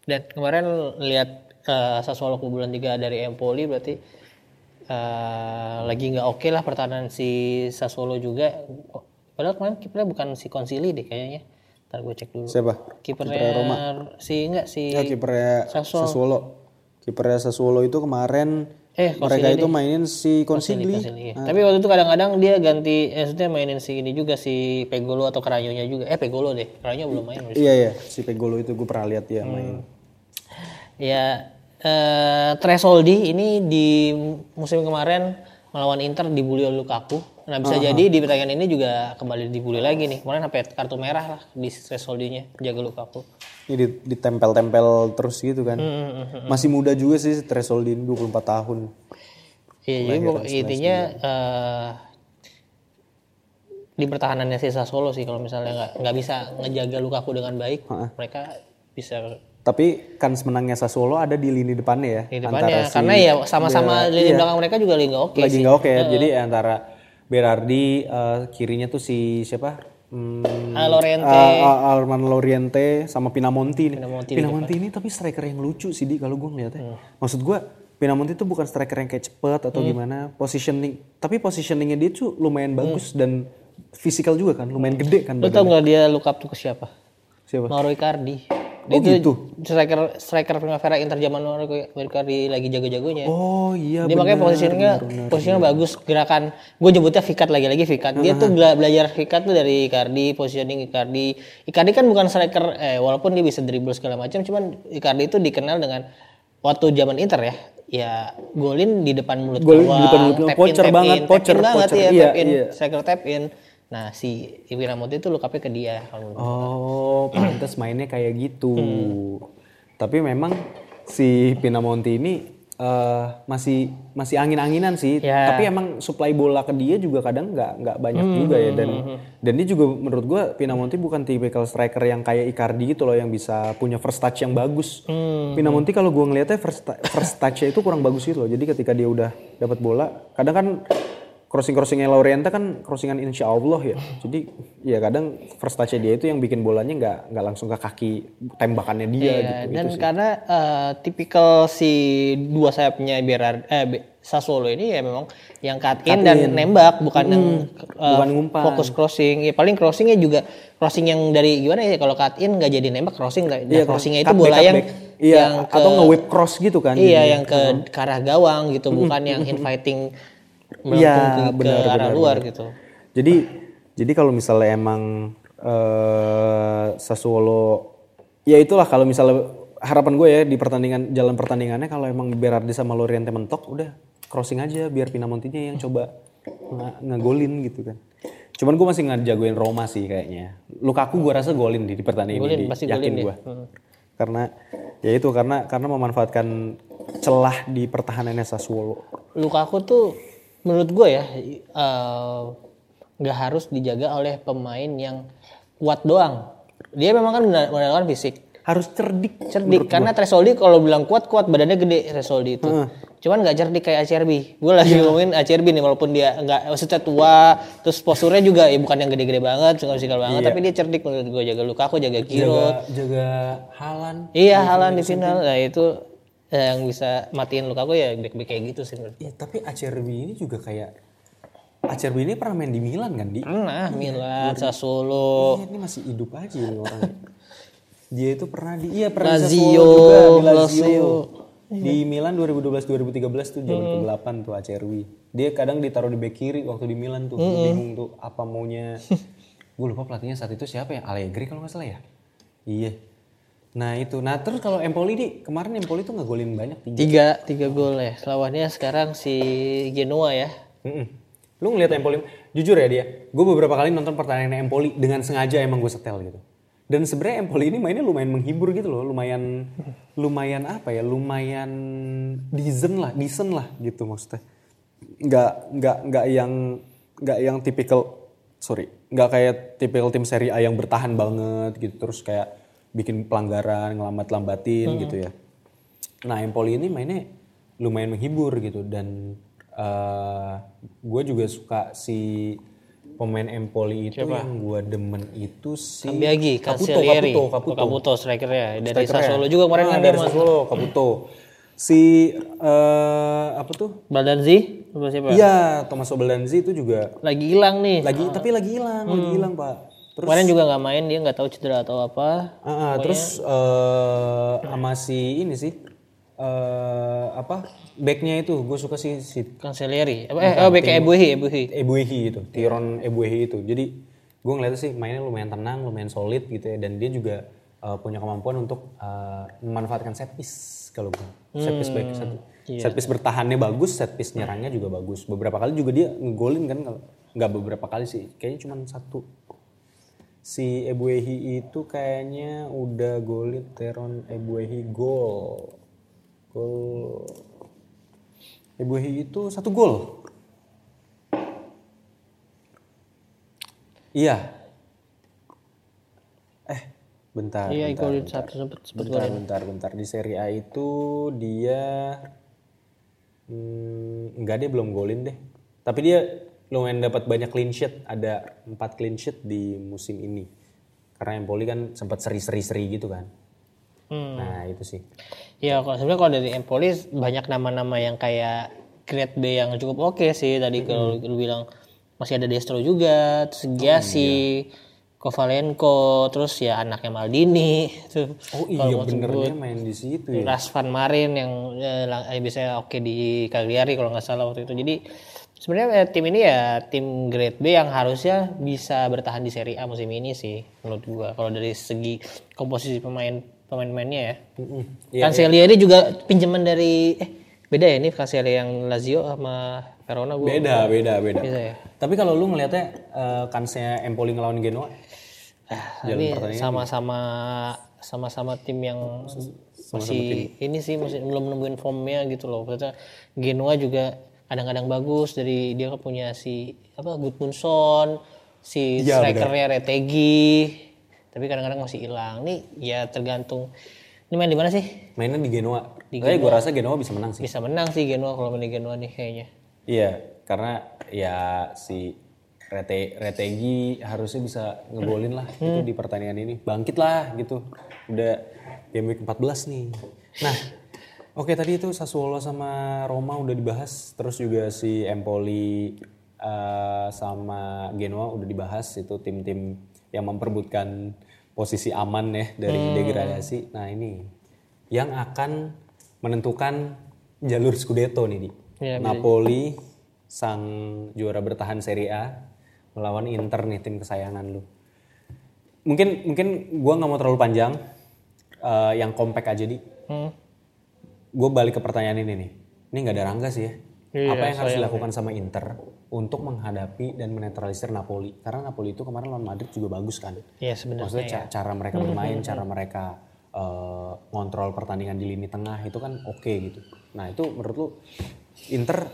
Dan kemarin lihat eh, Sassuolo kebobolan 3 dari Empoli berarti eh, lagi nggak oke lah pertahanan si Sassuolo juga. Padahal kemarin kipernya bukan si Konsili deh kayaknya. Ntar gue cek dulu. Siapa? Kipernya si enggak si Ya kipernya Sassuolo. Sassuolo. Kipernya Sassuolo itu kemarin Eh, mereka itu mainin si Consigli. Konsili, iya. Tapi waktu itu kadang-kadang dia ganti, eh, maksudnya mainin si ini juga si Pegolo atau Karanyonya juga. Eh Pegolo deh, Karanyo belum main. Iya iya, si Pegolo itu gue pernah lihat dia main. Ya, eh, Tresoldi ini di musim kemarin melawan Inter dibully oleh Lukaku. Nah bisa jadi di pertandingan ini juga kembali dibully lagi nih. Kemarin sampai kartu merah lah di Tresoldinya jaga Lukaku. Ini di- ditempel-tempel terus gitu kan. Hmm, Masih muda juga sih Tresoldi ini 24 tahun. Iya, jadi intinya eh, di pertahanannya si Sassuolo sih kalau misalnya nggak nggak bisa ngejaga Lukaku dengan baik, mereka bisa Tapi kan menangnya Sassuolo ada di lini depannya ya. di depannya karena ya sama-sama lini belakang mereka juga lagi nggak oke lagi sih. nggak oke ya. Jadi antara Berardi eh, kirinya tuh si siapa? Hmm, Loriente. ah, ah, Arman Loriente sama Pinamonti nih. Pinamonti Pinamonti, ini tapi striker yang lucu sih di kalau gue ngeliatnya. Hmm. Maksud gue Pinamonti itu bukan striker yang kayak cepet atau Hmm. gimana, positioning. Tapi positioningnya dia tuh lumayan bagus dan fisikal juga kan, lumayan gede kan. Lu tau nggak dia look up tuh ke siapa? Siapa? Mauro Icardi. Oh, Dia gitu? tuh striker striker Primavera Inter zaman Mauro Icardi lagi jago-jagonya. Oh iya dia makanya posisinya posisinya bagus gerakan gue nyebutnya fikat lagi-lagi fikat dia tuh bela- belajar fikat tuh dari Icardi positioning Icardi Icardi kan bukan striker eh walaupun dia bisa dribble segala macam cuman Icardi itu dikenal dengan waktu zaman Inter ya ya golin di depan mulut Golin di depan mulut gawang. Pocher banget, in, pocher, in banget pocher. ya Iya, tap in iya. striker tap in Nah si Pinamonti itu look up-nya ke dia kalau gue. Oh, pantas mainnya kayak gitu. Tapi memang si Pinamonti ini eh, masih masih angin-anginan sih. Ya. Tapi emang supply bola ke dia juga kadang nggak nggak banyak juga ya dan dan dia juga menurut gua Pinamonti bukan tipikal striker yang kayak Icardi gitu loh yang bisa punya first touch yang bagus. Pinamonti kalau gua ngelihatnya first first touch-nya itu kurang bagus gitu loh. Jadi ketika dia udah dapat bola, kadang kan crossing-crossingnya Laurienta kan crossingan insya Allah ya. Jadi ya kadang first touch dia itu yang bikin bolanya nggak nggak langsung ke kaki tembakannya dia Iya, gitu. dan karena eh, tipikal si dua sayapnya Berard eh Sassuolo ini ya memang yang cut in dan nembak bukan yang eh, bukan ngumpan. fokus crossing. Ya paling crossingnya juga crossing yang dari gimana ya kalau cut in nggak jadi nembak crossing nah, crossingnya itu Cut bola back, cut yang back. Iya, yang ke atau nge-whip cross gitu kan. iya yang ke, ke arah gawang gitu bukan yang inviting melengkung Iya, ke, benar, arah benar, luar benar. gitu. Jadi jadi kalau misalnya emang eh Sassuolo ya itulah kalau misalnya harapan gue ya di pertandingan jalan pertandingannya kalau emang Berardi sama Loriente mentok udah crossing aja biar Pinamontinya yang coba nge- ngegolin gitu kan. Cuman gue masih ngejagoin Roma sih kayaknya. Lukaku gue rasa golin di, di pertandingan Golin, ini. pasti yakin gue. Karena ya itu karena karena memanfaatkan celah di pertahanannya Sassuolo. Lukaku tuh menurut gue ya eh, nggak harus dijaga oleh pemain yang kuat doang. Dia memang kan mengandalkan fisik, Harus cerdik. cerdik. Karena Tresoldi kalau bilang kuat kuat badannya gede Tresoldi itu. Cuman nggak cerdik kayak Acerbi. Gue lagi ngomongin Acerbi nih walaupun dia nggak maksudnya tua, terus posturnya juga ya bukan yang gede-gede banget, fisikal banget, tapi dia cerdik menurut gue jaga Lukaku, jaga Giroud. jaga jaga Halan. Iya, Halan di final. Nah, itu eh, yang bisa matiin Lukaku ya back-back kayak gitu sih menurut gue. Ya, tapi Acerbi ini juga kayak Acerbi ini pernah main di Milan kan di? Pernah Milan, Sassuolo, Iya, ini masih hidup aja ini orang. Dia itu pernah di iya pernah di Lazio, juga di Lazio. Lazio. Di Milan 2012 2013 tuh zaman ke-8 tuh Acerbi. Dia kadang ditaruh di bek kiri waktu di Milan tuh. Bingung tuh apa maunya. Gue lupa pelatihnya saat itu siapa ya? Allegri kalau nggak salah ya? Iya. Nah itu. Nah terus kalau Empoli di kemarin Empoli tuh ngegolin banyak tiga. tiga tiga gol ya. Lawannya sekarang si Genoa ya. Mm-mm. Lu ngeliat Empoli, jujur ya dia, gue beberapa kali nonton pertandingan Empoli dengan sengaja emang gue setel gitu. Dan sebenarnya Empoli ini mainnya lumayan menghibur gitu loh, lumayan lumayan apa ya, lumayan decent lah, decent lah gitu maksudnya. Nggak nggak nggak yang nggak yang tipikal sorry, nggak kayak tipikal tim seri A yang bertahan banget gitu terus kayak bikin pelanggaran, ngelambat-lambatin gitu ya. Nah Empoli ini mainnya lumayan menghibur gitu dan gue juga suka si pemain Empoli itu yang gue demen itu si Kambiagi, Caputo, Oh, Caputo. Caputo strikernya dari. Sassuolo juga kemarin Ah, dia dari. Sassuolo, Caputo. Si eh, apa tuh? Baldanzi siapa? Iya, Thomas Obelanzi itu juga Lagi hilang nih. lagi tapi lagi hilang, lagi hilang pak. Terus Kemarin juga nggak main dia nggak tahu cedera atau apa. Ah, ah, terus eh sama si ini sih eh apa backnya itu gue suka sih si Cancellieri. Apa, eh, oh, BK Ebuhi, Ebuhi. Ebuehi itu, Tyron Ebuehi itu. Jadi gue ngeliatnya sih mainnya lumayan tenang, lumayan solid gitu ya. Dan dia juga uh, punya kemampuan untuk uh, memanfaatkan set piece kalau gue. Set piece baik, set, set piece bertahannya bagus, set piece nyerangnya juga bagus. Beberapa kali juga dia ngegolin kan, kalau nggak beberapa kali sih, kayaknya cuma satu. Si Ebuehi itu kayaknya udah golin Teron Ebuehi gol. Gol. Ebuehi itu satu gol. Iya. Eh, bentar. Iya, bentar, golin bentar. satu sempet sempet Bentar, bentar, bentar. Di Serie A itu dia hmm, enggak dia belum golin deh. Tapi dia lumayan dapat banyak clean sheet, ada 4 clean sheet di musim ini. Karena Empoli kan sempat seri-seri-seri gitu kan. Hmm. Nah, itu sih. Ya kalau sebenarnya kalau dari Empoli banyak nama-nama yang kayak grade B yang cukup oke sih. Tadi kalau lu bilang masih ada Destro juga, terus Giasi, Kovalenko, terus ya anaknya Maldini. Tuh. Oh iya bener dia main di situ ya. Rasvan Marin yang eh, eh, biasanya oke di Cagliari kalau nggak salah waktu itu. Jadi sebenarnya eh, tim ini ya tim grade B yang harusnya bisa bertahan di Serie A musim ini sih menurut gua. Kalau dari segi komposisi pemain pemain-pemainnya ya. Mm-mm. Iya, Cancellieri juga pinjaman dari eh Beda ya ini Cagliari yang Lazio sama Verona gue. Beda, beda, beda. Bisa ya. Tapi kalau lu ngelihatnya eh, kansnya Empoli ngelawan Genoa, Ah, ini sama-sama sama-sama tim yang masih ini sih masih belum nemuin formnya gitu loh. Maksudnya Genoa juga kadang-kadang bagus dari dia punya si apa Gudmundsson, si Iya, strikernya Retegi. Tapi kadang-kadang masih hilang. Nih ya tergantung. Ini main di mana sih? mainnya di Genoa. Kayaknya gue rasa Genoa bisa menang sih. Bisa menang sih Genoa kalau main di Genoa nih kayaknya. Iya, karena ya si Rete, Retegi harusnya bisa ngegolin lah gitu di pertandingan ini. Bangkit lah gitu. Udah game week 14 nih. Nah, oke tadi itu Sassuolo sama Roma udah dibahas. Terus juga si Empoli eh, sama Genoa udah dibahas. Itu tim-tim yang memperbutkan posisi aman ya dari degradasi. Nah ini yang akan menentukan jalur Scudetto nih di. Iya, Napoli sang juara bertahan Serie A melawan Inter nih tim kesayangan lu. Mungkin mungkin gua nggak mau terlalu panjang, eh, yang kompak aja di. Hmm. Gue balik ke pertanyaan ini nih. Ini nggak ada Rangga sih ya. Iya, Apa yang harus dilakukan sama Inter untuk menghadapi dan menetralisir Napoli? Karena Napoli itu kemarin lawan Madrid juga bagus kan. Iya sebenarnya. Maksudnya ca- cara mereka bermain, cara mereka eh, ngontrol pertandingan di lini tengah itu kan oke gitu. Nah itu menurut lu Inter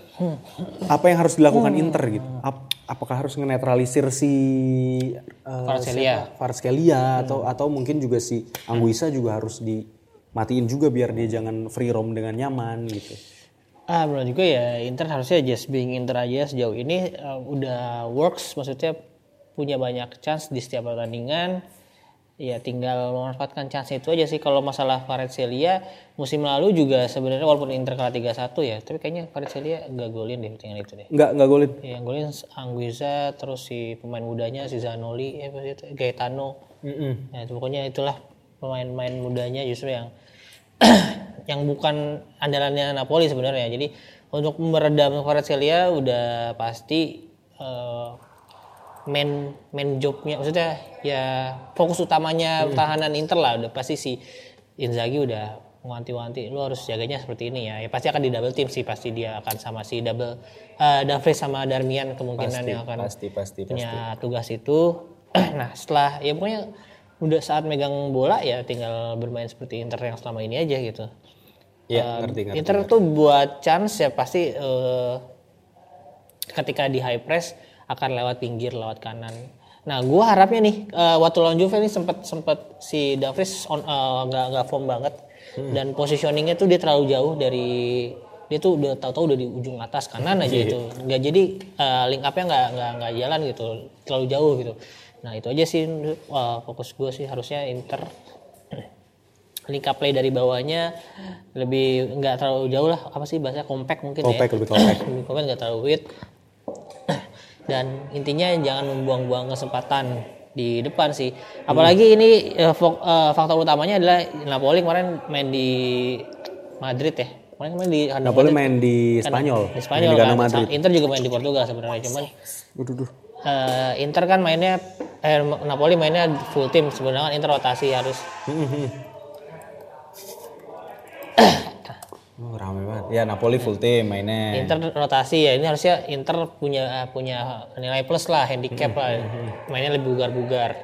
apa yang harus dilakukan Inter gitu? Ap- apakah harus ngenetralisir si eh, Kvaratskhelia. siapa? Kvaratskhelia atau atau mungkin juga si Anguissa juga harus dimatiin juga biar dia jangan free roam dengan nyaman gitu. Ah, menurut juga ya Inter harusnya just being Inter aja sejauh ini uh, udah works maksudnya punya banyak chance di setiap pertandingan. Ya tinggal memanfaatkan chance itu aja sih kalau masalah Kvaratskhelia musim lalu juga sebenarnya walaupun Inter kalah 3-1 ya, tapi kayaknya Kvaratskhelia nggak golin deh pertandingan itu deh. Nggak nggak golin. Ya, yang golin Anguissa terus si pemain mudanya si Zanoli eh apa sih itu Gaetano. Ya, itu pokoknya itulah pemain-pemain mudanya justru yang yang bukan andalannya Napoli sebenarnya. Jadi untuk meredam Kvaratskhelia udah pasti eh, main main jobnya maksudnya ya fokus utamanya pertahanan Inter lah udah pasti si Inzaghi udah wanti-wanti lu harus jaganya seperti ini ya. Ya pasti akan di double team sih pasti dia akan sama si double eh Davres sama Darmian kemungkinan yang akan Pasti pasti pasti. punya tugas itu. nah setelah ya pokoknya udah saat megang bola ya tinggal bermain seperti Inter yang selama ini aja gitu. Iya ngerti ngerti. Inter tuh buat chance ya pasti eh, ketika di high press akan lewat pinggir, lewat kanan. Nah, gua harapnya nih eh, waktu lawan Juve nih sempat sempat si Davis on eh, nggak nggak form banget dan positioningnya tuh dia terlalu jauh dari dia tuh udah tahu-tahu udah di ujung atas kanan aja itu nggak jadi eh, link upnya nggak nggak nggak jalan gitu terlalu jauh gitu nah itu aja sih eh, fokus gue sih harusnya Inter link up play dari bawahnya lebih nggak terlalu jauh lah apa sih bahasa compact mungkin Compact, ya lebih compact. lebih compact nggak terlalu weird dan intinya jangan membuang-buang kesempatan di depan sih apalagi ini eh, fok- eh, faktor utamanya adalah Napoli kemarin main di Madrid ya kemarin main di Napoli Madrid. main di Spanyol. di Spanyol Main di kan. Madrid. Inter juga main di Portugal sebenarnya cuman Waduh, duh. Eh, Inter kan mainnya eh, Napoli mainnya full tim sebenarnya kan Inter rotasi harus. Oh, rame banget. Ya Napoli full team mainnya. Inter rotasi ya. Ini harusnya Inter punya punya nilai plus lah handicap lah. Mainnya lebih bugar-bugar.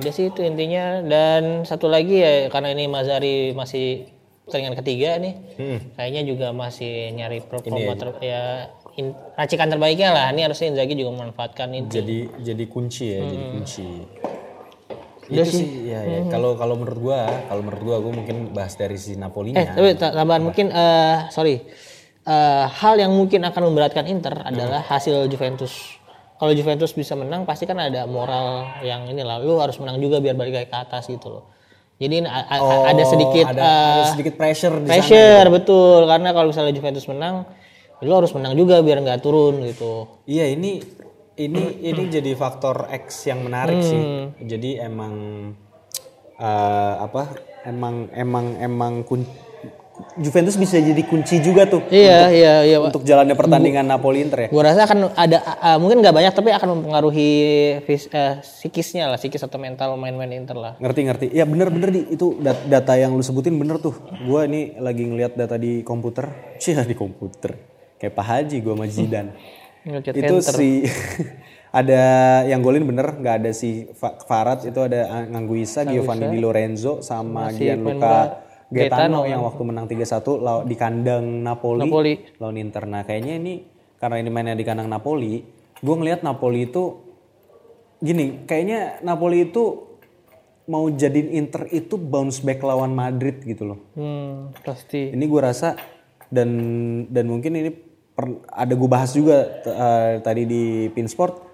Udah sih itu intinya. Dan satu lagi ya karena ini Mazari masih pertandingan ketiga nih kayaknya juga masih nyari performa ter- ya in- racikan terbaiknya lah. Ini harusnya Inzaghi juga memanfaatkan itu jadi jadi kunci ya, jadi kunci. Itu sih, ya, ya. Kalau kalau menurut gua, kalau menurut gua, gua mungkin bahas dari si eh Napolinya. tapi ta- tambahan mungkin eh sorry. Eh, hal yang mungkin akan memberatkan Inter adalah hasil Juventus. Kalau Juventus bisa menang pasti kan ada moral yang ini lah. Lu harus menang juga biar balik lagi ke atas gitu loh. Jadi a- ada sedikit Oh, ada, eh, ada sedikit pressure di sana. pressure betul. Karena kalau misalnya Juventus menang lu harus menang juga biar nggak turun gitu Iya ini ini ini jadi faktor X yang menarik sih. Jadi emang eh, apa? Emang emang emang kun- Juventus bisa jadi kunci juga tuh Iya, iya, iya. Pak. untuk jalannya pertandingan Napoli Inter ya. Gua rasa akan ada uh, mungkin nggak banyak tapi akan mempengaruhi fis, eh, psikisnya lah, psikis atau mental main-main Inter lah. Ngerti ngerti. Ya bener bener di itu dat- data yang lu sebutin bener tuh. Gua ini lagi ngelihat data di komputer. Cia di komputer. Kayak Pak Haji gua sama. Ngeliat itu si ada yang golin bener nggak ada si Fa- Farad itu ada Ngangguisa, Giovanni Di Lorenzo sama Gianluca Gaetano yang waktu menang 3-1 law- di kandang Napoli, Napoli. lawan Inter. Nah kayaknya ini karena ini mainnya di kandang Napoli, gue ngelihat Napoli itu gini, kayaknya Napoli itu mau jadiin Inter itu bounce back lawan Madrid gitu loh. Hmm, pasti. Ini gue rasa dan dan mungkin ini per- ada gue bahas juga eh, tadi di Pinsport.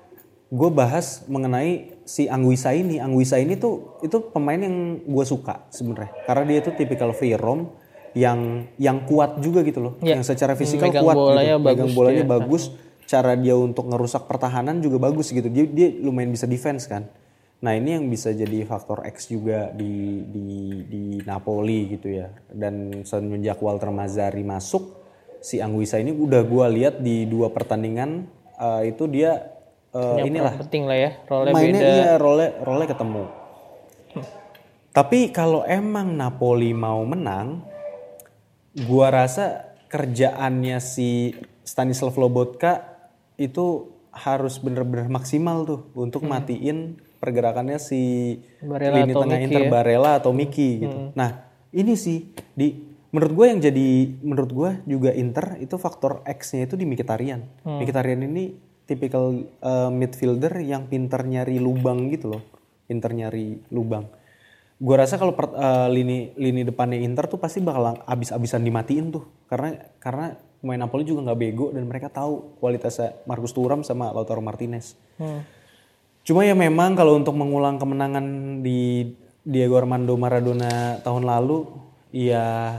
Gue bahas mengenai si Anguissa ini. Anguissa ini tuh itu pemain yang gue suka sebenarnya. Karena dia itu tipikal free roam yang yang kuat juga gitu loh. Yang secara fisikal Megang kuat bolanya gitu. bagus Megang bolanya bagus. Cara dia untuk ngerusak pertahanan juga bagus gitu. Dia, dia lumayan bisa defense kan. Nah ini yang bisa jadi faktor X juga di di di Napoli gitu ya. Dan semenjak Walter Mazzari masuk, si Anguissa ini udah gua lihat di dua pertandingan eh, itu dia eh, inilah Penting lah ya, role mainnya beda. iya role role ketemu. Tapi kalau emang Napoli mau menang, gua rasa kerjaannya si Stanislav Lobotka itu harus bener-bener maksimal tuh untuk matiin pergerakannya si Barella lini tengah Inter ya. Barella atau Miki gitu. Nah ini sih di menurut gue yang jadi menurut gue juga Inter itu faktor X-nya itu di Mkhitaryan. Mkhitaryan ini tipikal uh, midfielder yang pinter nyari lubang gitu loh, pinter nyari lubang. Gue rasa kalau per- uh, lini lini depannya Inter tuh pasti bakal abis-abisan dimatiin tuh, karena karena pemain Napoli juga nggak bego dan mereka tahu kualitasnya Marcus Thuram sama Lautaro Martinez. Cuma ya memang kalau untuk mengulang kemenangan di Diego Armando Maradona tahun lalu, ya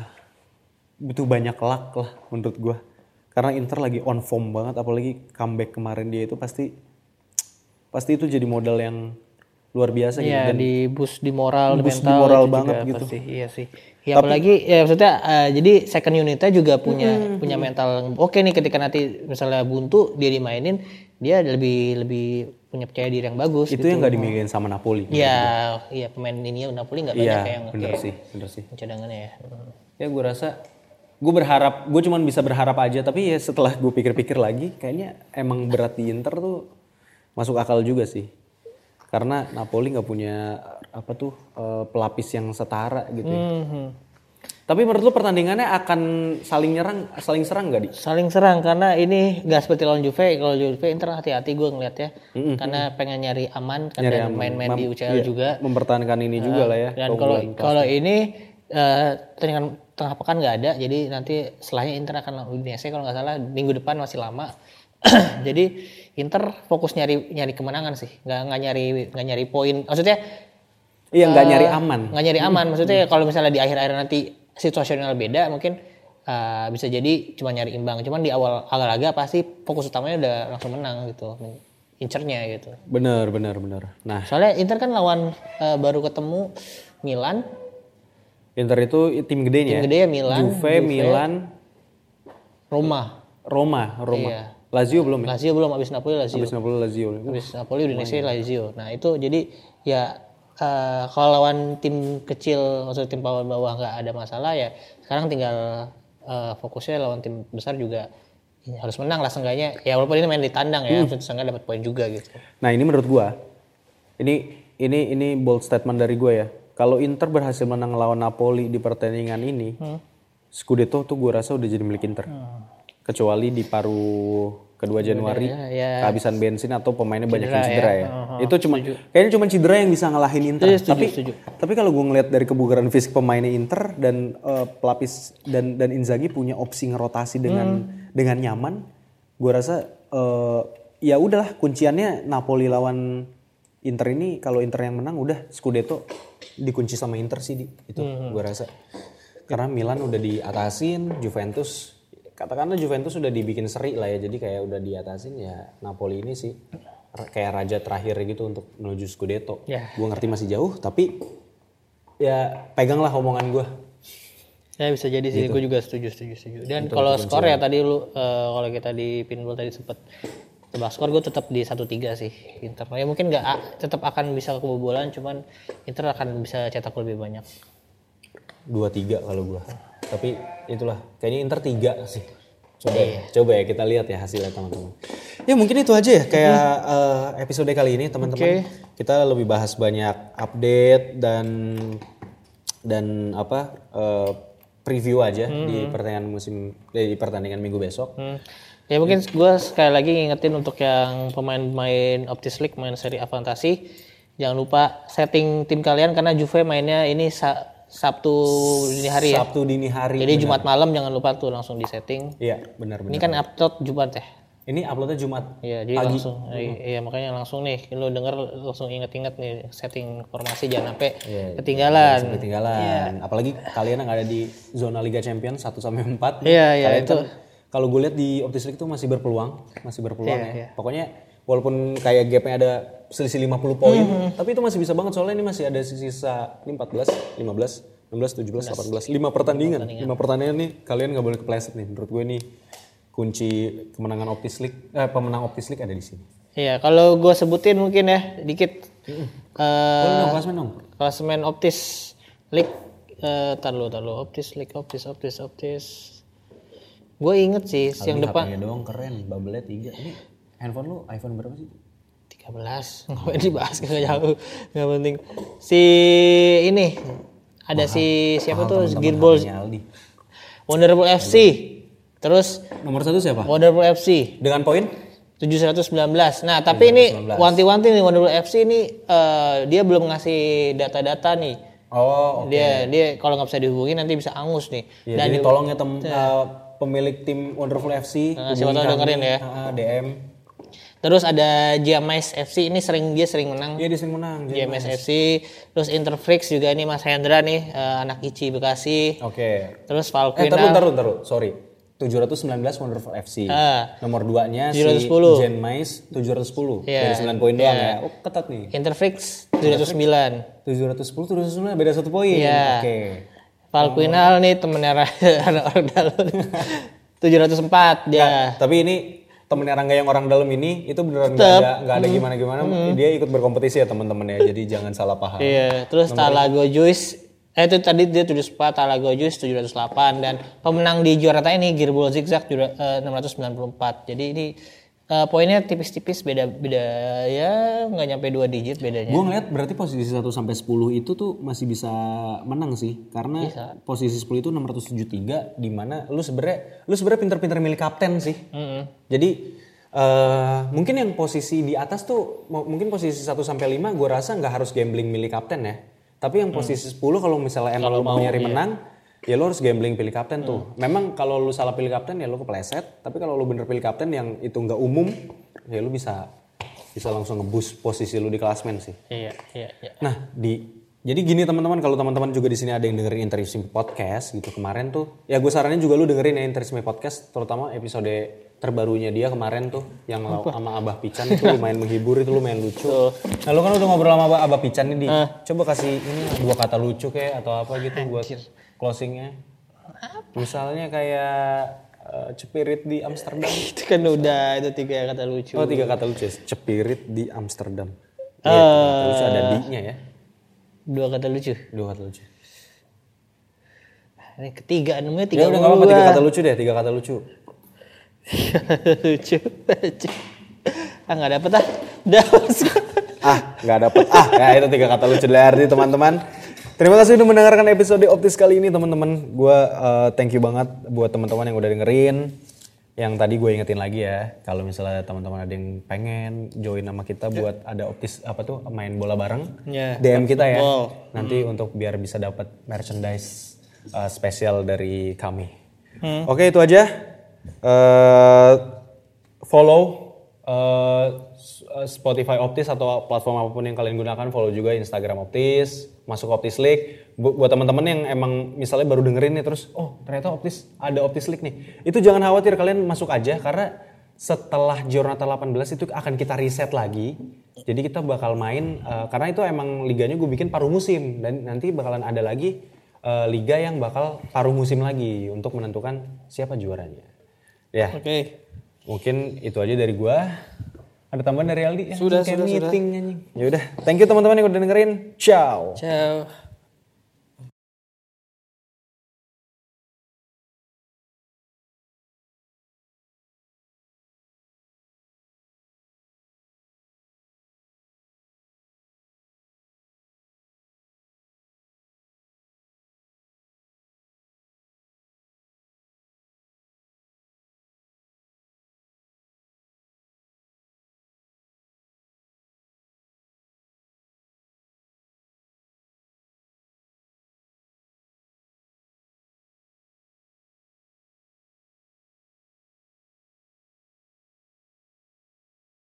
butuh banyak luck lah menurut gua. Karena Inter lagi on form banget, apalagi comeback kemarin dia itu pasti pasti itu jadi modal yang luar biasa gitu. Iya, di boost di moral, di boost di mental moral banget juga gitu. Pasti, iya sih. Ya apalagi ya maksudnya eh, jadi second unitnya juga punya punya mental oke nih ketika nanti misalnya buntu dia dimainin dia lebih lebih punya percaya diri yang bagus Itu gitu. yang nggak dimilikin sama Napoli. Iya, iya pemain ini Napoli nggak banyak Iya, yang bener kayak sih, bener sih. cadangannya ya. Hmm. Ya gue rasa gue berharap, gue cuman bisa berharap aja. Tapi ya setelah gue pikir-pikir lagi, kayaknya emang berat di Inter tuh masuk akal juga sih. Karena Napoli nggak punya apa tuh eh, pelapis yang setara gitu. ya. Mhm. Tapi menurut lu pertandingannya akan saling nyerang, saling serang gak di? Saling serang karena ini gak seperti lawan Juve. Kalau Juve Inter hati-hati gue ngeliat ya. Karena pengen nyari aman kan dan main-main di UCL Iya, juga. Mempertahankan ini juga lah ya. Dan kalau kalau ini pertandingan tengah pekan nggak ada, jadi nanti setelahnya Inter akan lawan Udinese kalau nggak salah minggu depan masih lama. jadi Inter fokus nyari nyari kemenangan sih, nggak nggak nyari nggak nyari poin. Maksudnya Iya nggak nyari aman. nggak nyari aman. Maksudnya kalau misalnya di akhir-akhir nanti situasional beda, mungkin eh, bisa jadi cuma nyari imbang. Cuman di awal agak laga pasti fokus utamanya udah langsung menang gitu, incernya gitu. Bener, bener, bener. Nah, Soalnya Inter kan lawan eh, baru ketemu Milan, Inter itu tim gedenya. tim gede ya Milan, Juve, Milan, Roma. Roma, Roma. Iya. Lazio belum ya? Lazio belum habis Napoli Lazio. Habis Napoli Lazio. Habis Napoli Udinese Lazio. Nah, itu jadi ya eh, kalau lawan tim kecil maksudnya tim bawah bawah nggak ada masalah ya. Sekarang tinggal eh, fokusnya lawan tim besar juga ya, harus menang lah seenggaknya. Ya walaupun ini main di tandang ya, maksudnya seenggaknya dapat poin juga gitu. Nah ini menurut gua, ini ini ini bold statement dari gua ya. Kalau Inter berhasil menang lawan Napoli di pertandingan ini, Scudetto tuh gua rasa udah jadi milik Inter. Kecuali di paruh kedua Januari ya, ya. kehabisan bensin atau pemainnya banyak yang Cedera cedera ya. ya. Itu cuma kayaknya cuma cedera yang bisa ngalahin Inter. Iya, setuju, tapi setuju. tapi kalau gua ngeliat dari kebugaran fisik pemainnya Inter dan eh, pelapis dan dan Inzaghi punya opsi ngerotasi dengan Hmm. dengan nyaman, gua rasa eh, ya udahlah kunciannya Napoli lawan Inter ini kalau Inter yang menang udah Scudetto dikunci sama Inter sih di itu Hmm. gua rasa. Karena Milan udah diatasin, Juventus katakanlah Juventus udah dibikin seri lah ya. Jadi kayak udah diatasin ya Napoli ini sih kayak raja terakhir gitu untuk menuju Scudetto. Ya. Gua ngerti masih jauh tapi ya peganglah omongan gua. Ya bisa jadi sih, Gitu. gue juga setuju, setuju, setuju. Dan kalau skor ya tadi lu, eh, kalau kita di pinball tadi sempet tebak skor, gue tetap di 1-3 sih Inter. Ya mungkin nggak tetap akan bisa kebobolan, cuman Inter akan bisa cetak lebih banyak. dua tiga kalau gua. Tapi itulah kayaknya Inter tiga sih. Coba ya, coba ya kita lihat ya hasilnya teman-teman. Ya mungkin itu aja ya kayak eh, episode kali ini teman-teman. Kita lebih bahas banyak update dan dan apa eh, preview aja di pertandingan musim eh, di pertandingan minggu besok. Hmm. Ya mungkin gue sekali lagi ngingetin untuk yang pemain-pemain Optis League, main seri Avantasi, jangan lupa setting tim kalian karena Juve mainnya ini Sa- Sabtu dini hari ya. Sabtu dini hari Jadi Jumat malam jangan lupa tuh langsung di setting. iya benar-benar Ini kan upload Jumat ya. ini uploadnya Jumat Iya, jadi langsung iya makanya langsung nih lu denger langsung inget-inget nih setting formasi jangan sampai ketinggalan. ketinggalan. Apalagi kalian yang ada di zona Liga Champions 1 sampai 4. Iya, iya, itu. kan kalau gue lihat di Optis League tuh masih berpeluang, masih berpeluang Iya, ya. iya. Pokoknya walaupun kayak gapnya ada selisih 50 poin, Mm-hmm. tapi itu masih bisa banget soalnya ini masih ada sisa ini 14, 15, 16, 17, 18, 5 pertandingan. 5 pertandingan nih kalian nggak boleh kepleset nih. Menurut gue ini kunci kemenangan Optis League, eh, pemenang Optis League ada di sini. Iya, kalau gue sebutin mungkin ya dikit. Eh Boleh dong, klasmen dong. klasemen Optis League eh tar lu, tar lu. Optis League, Optis, Optis, Optis. Gue inget sih yang Ini depan HP-nya doang keren, bubble-nya 3. Ini handphone lu iPhone berapa sih? 13 ngapain dibahas nggak jauh. Nggak penting. Si ini ada si siapa tuh? Gearball Aldi. Wonderful FC terus Nomor satu siapa? Wonderful FC Dengan poin? 719 nah tapi ini wanti-wanti nih Wonderful FC ini eh, dia belum ngasih data-data nih. Oh, dia dia kalau nggak bisa dihubungi nanti bisa angus nih. Ya, dan jadi tolong ya tem, uh, pemilik tim Wonderful FC. Nah, siapa tahu dengerin ya. Uh, DM. terus ada James FC ini sering dia sering menang Iya dia sering menang. JMS FC terus Interflix juga ini Mas Hendra nih eh, anak Ici Bekasi Oke. terus Eh, Valquina taruh, taruh, taruh. Sorry. 719 Wonderful FC. Ah. Nomor 2-nya si 710. Jen Mais 710. Iya. Dari 9 poin doang ya. Oh, ketat nih. Interfix 709 710 709 beda satu poin. Iya. Oke. Valquinal nih temennya anak orang dalam 704 dia Tapi ini temennya Rangga yang orang dalam ini itu beneran nggak ada nggak ada gimana gimana dia ikut berkompetisi ya teman-teman ya jadi jangan salah paham. Iya terus Talago Juice. Eh itu tadi dia 74 Talago Juice 708 dan pemenang di juara ini Gearball Zigzag jura- eh, 694 jadi ini eh, poinnya tipis-tipis beda beda ya nggak nyampe dua digit bedanya. Gue ngeliat berarti posisi 1 sampai 10 itu tuh masih bisa menang sih karena posisi 10 itu 673 di mana lu sebenarnya lu sebenarnya pinter-pinter milih kapten sih. Jadi eh mungkin yang posisi di atas tuh mungkin posisi 1 sampai 5 gue rasa nggak harus gambling milih kapten ya. Tapi yang posisi 10 kalau misalnya emang lu mau nyari menang ya lu harus gambling pilih kapten tuh. Memang kalau lu salah pilih kapten ya lu kepleset, tapi kalau lu bener pilih kapten yang itu nggak umum ya lu bisa bisa langsung ngeboost posisi lu di klasmen sih. iya iya iya Nah, di jadi gini teman-teman, kalau teman-teman juga di sini ada yang dengerin Interisme Podcast gitu kemarin tuh, ya gue saranin juga lu dengerin ya Interisme Podcast, terutama episode terbarunya dia kemarin tuh yang law- sama Abah Pican itu lumayan menghibur itu lumayan lucu. Nah, lu kan udah ngobrol sama Abah, Abah Pican nih, di. coba kasih ini dua kata lucu kayak atau apa gitu buat closingnya. Misalnya kayak eh, cepirit di Amsterdam. itu kan udah itu tiga kata lucu Oh tiga kata lucu, ya. cepirit di Amsterdam. Tiga kata lucu ada di-nya ya. dua kata lucu Dua kata lucu. ini ketiga namanya Ya tiga udah apa-apa tiga kata lucu deh, tiga kata lucu. lucu lucu ah nggak dapet ah udah Ah, nggak dapet. Ah, ya itu tiga kata lucu dari teman-teman. Terima kasih udah mendengarkan episode Optis kali ini teman-teman. Gue thank you banget buat teman-teman yang udah dengerin. Yang tadi gue ingetin lagi ya, kalau misalnya teman-teman ada yang pengen join sama kita buat ada optis apa tuh main bola bareng, Ya, DM kita ya. football. Nanti untuk biar bisa dapat merchandise uh, spesial dari kami. Oke itu aja. Follow uh, s- uh, Spotify Optis atau platform apa pun yang kalian gunakan, follow juga Instagram Optis, masuk Optis League. Bu- buat teman-teman yang emang misalnya baru dengerin nih terus, oh ternyata Optis ada Optis League nih. Itu jangan khawatir kalian masuk aja karena setelah Giornata 18 itu akan kita reset lagi. Jadi kita bakal main uh, karena itu emang liganya gue bikin paruh musim dan nanti bakalan ada lagi eh, liga yang bakal paruh musim lagi untuk menentukan siapa juaranya. Ya, Oke. mungkin itu aja dari gua. Ada tambahan dari Aldi? Sudah, Kayak sudah, sudah. meeting, anjing. Ya udah, thank you teman-teman yang udah dengerin. Ciao. Ciao.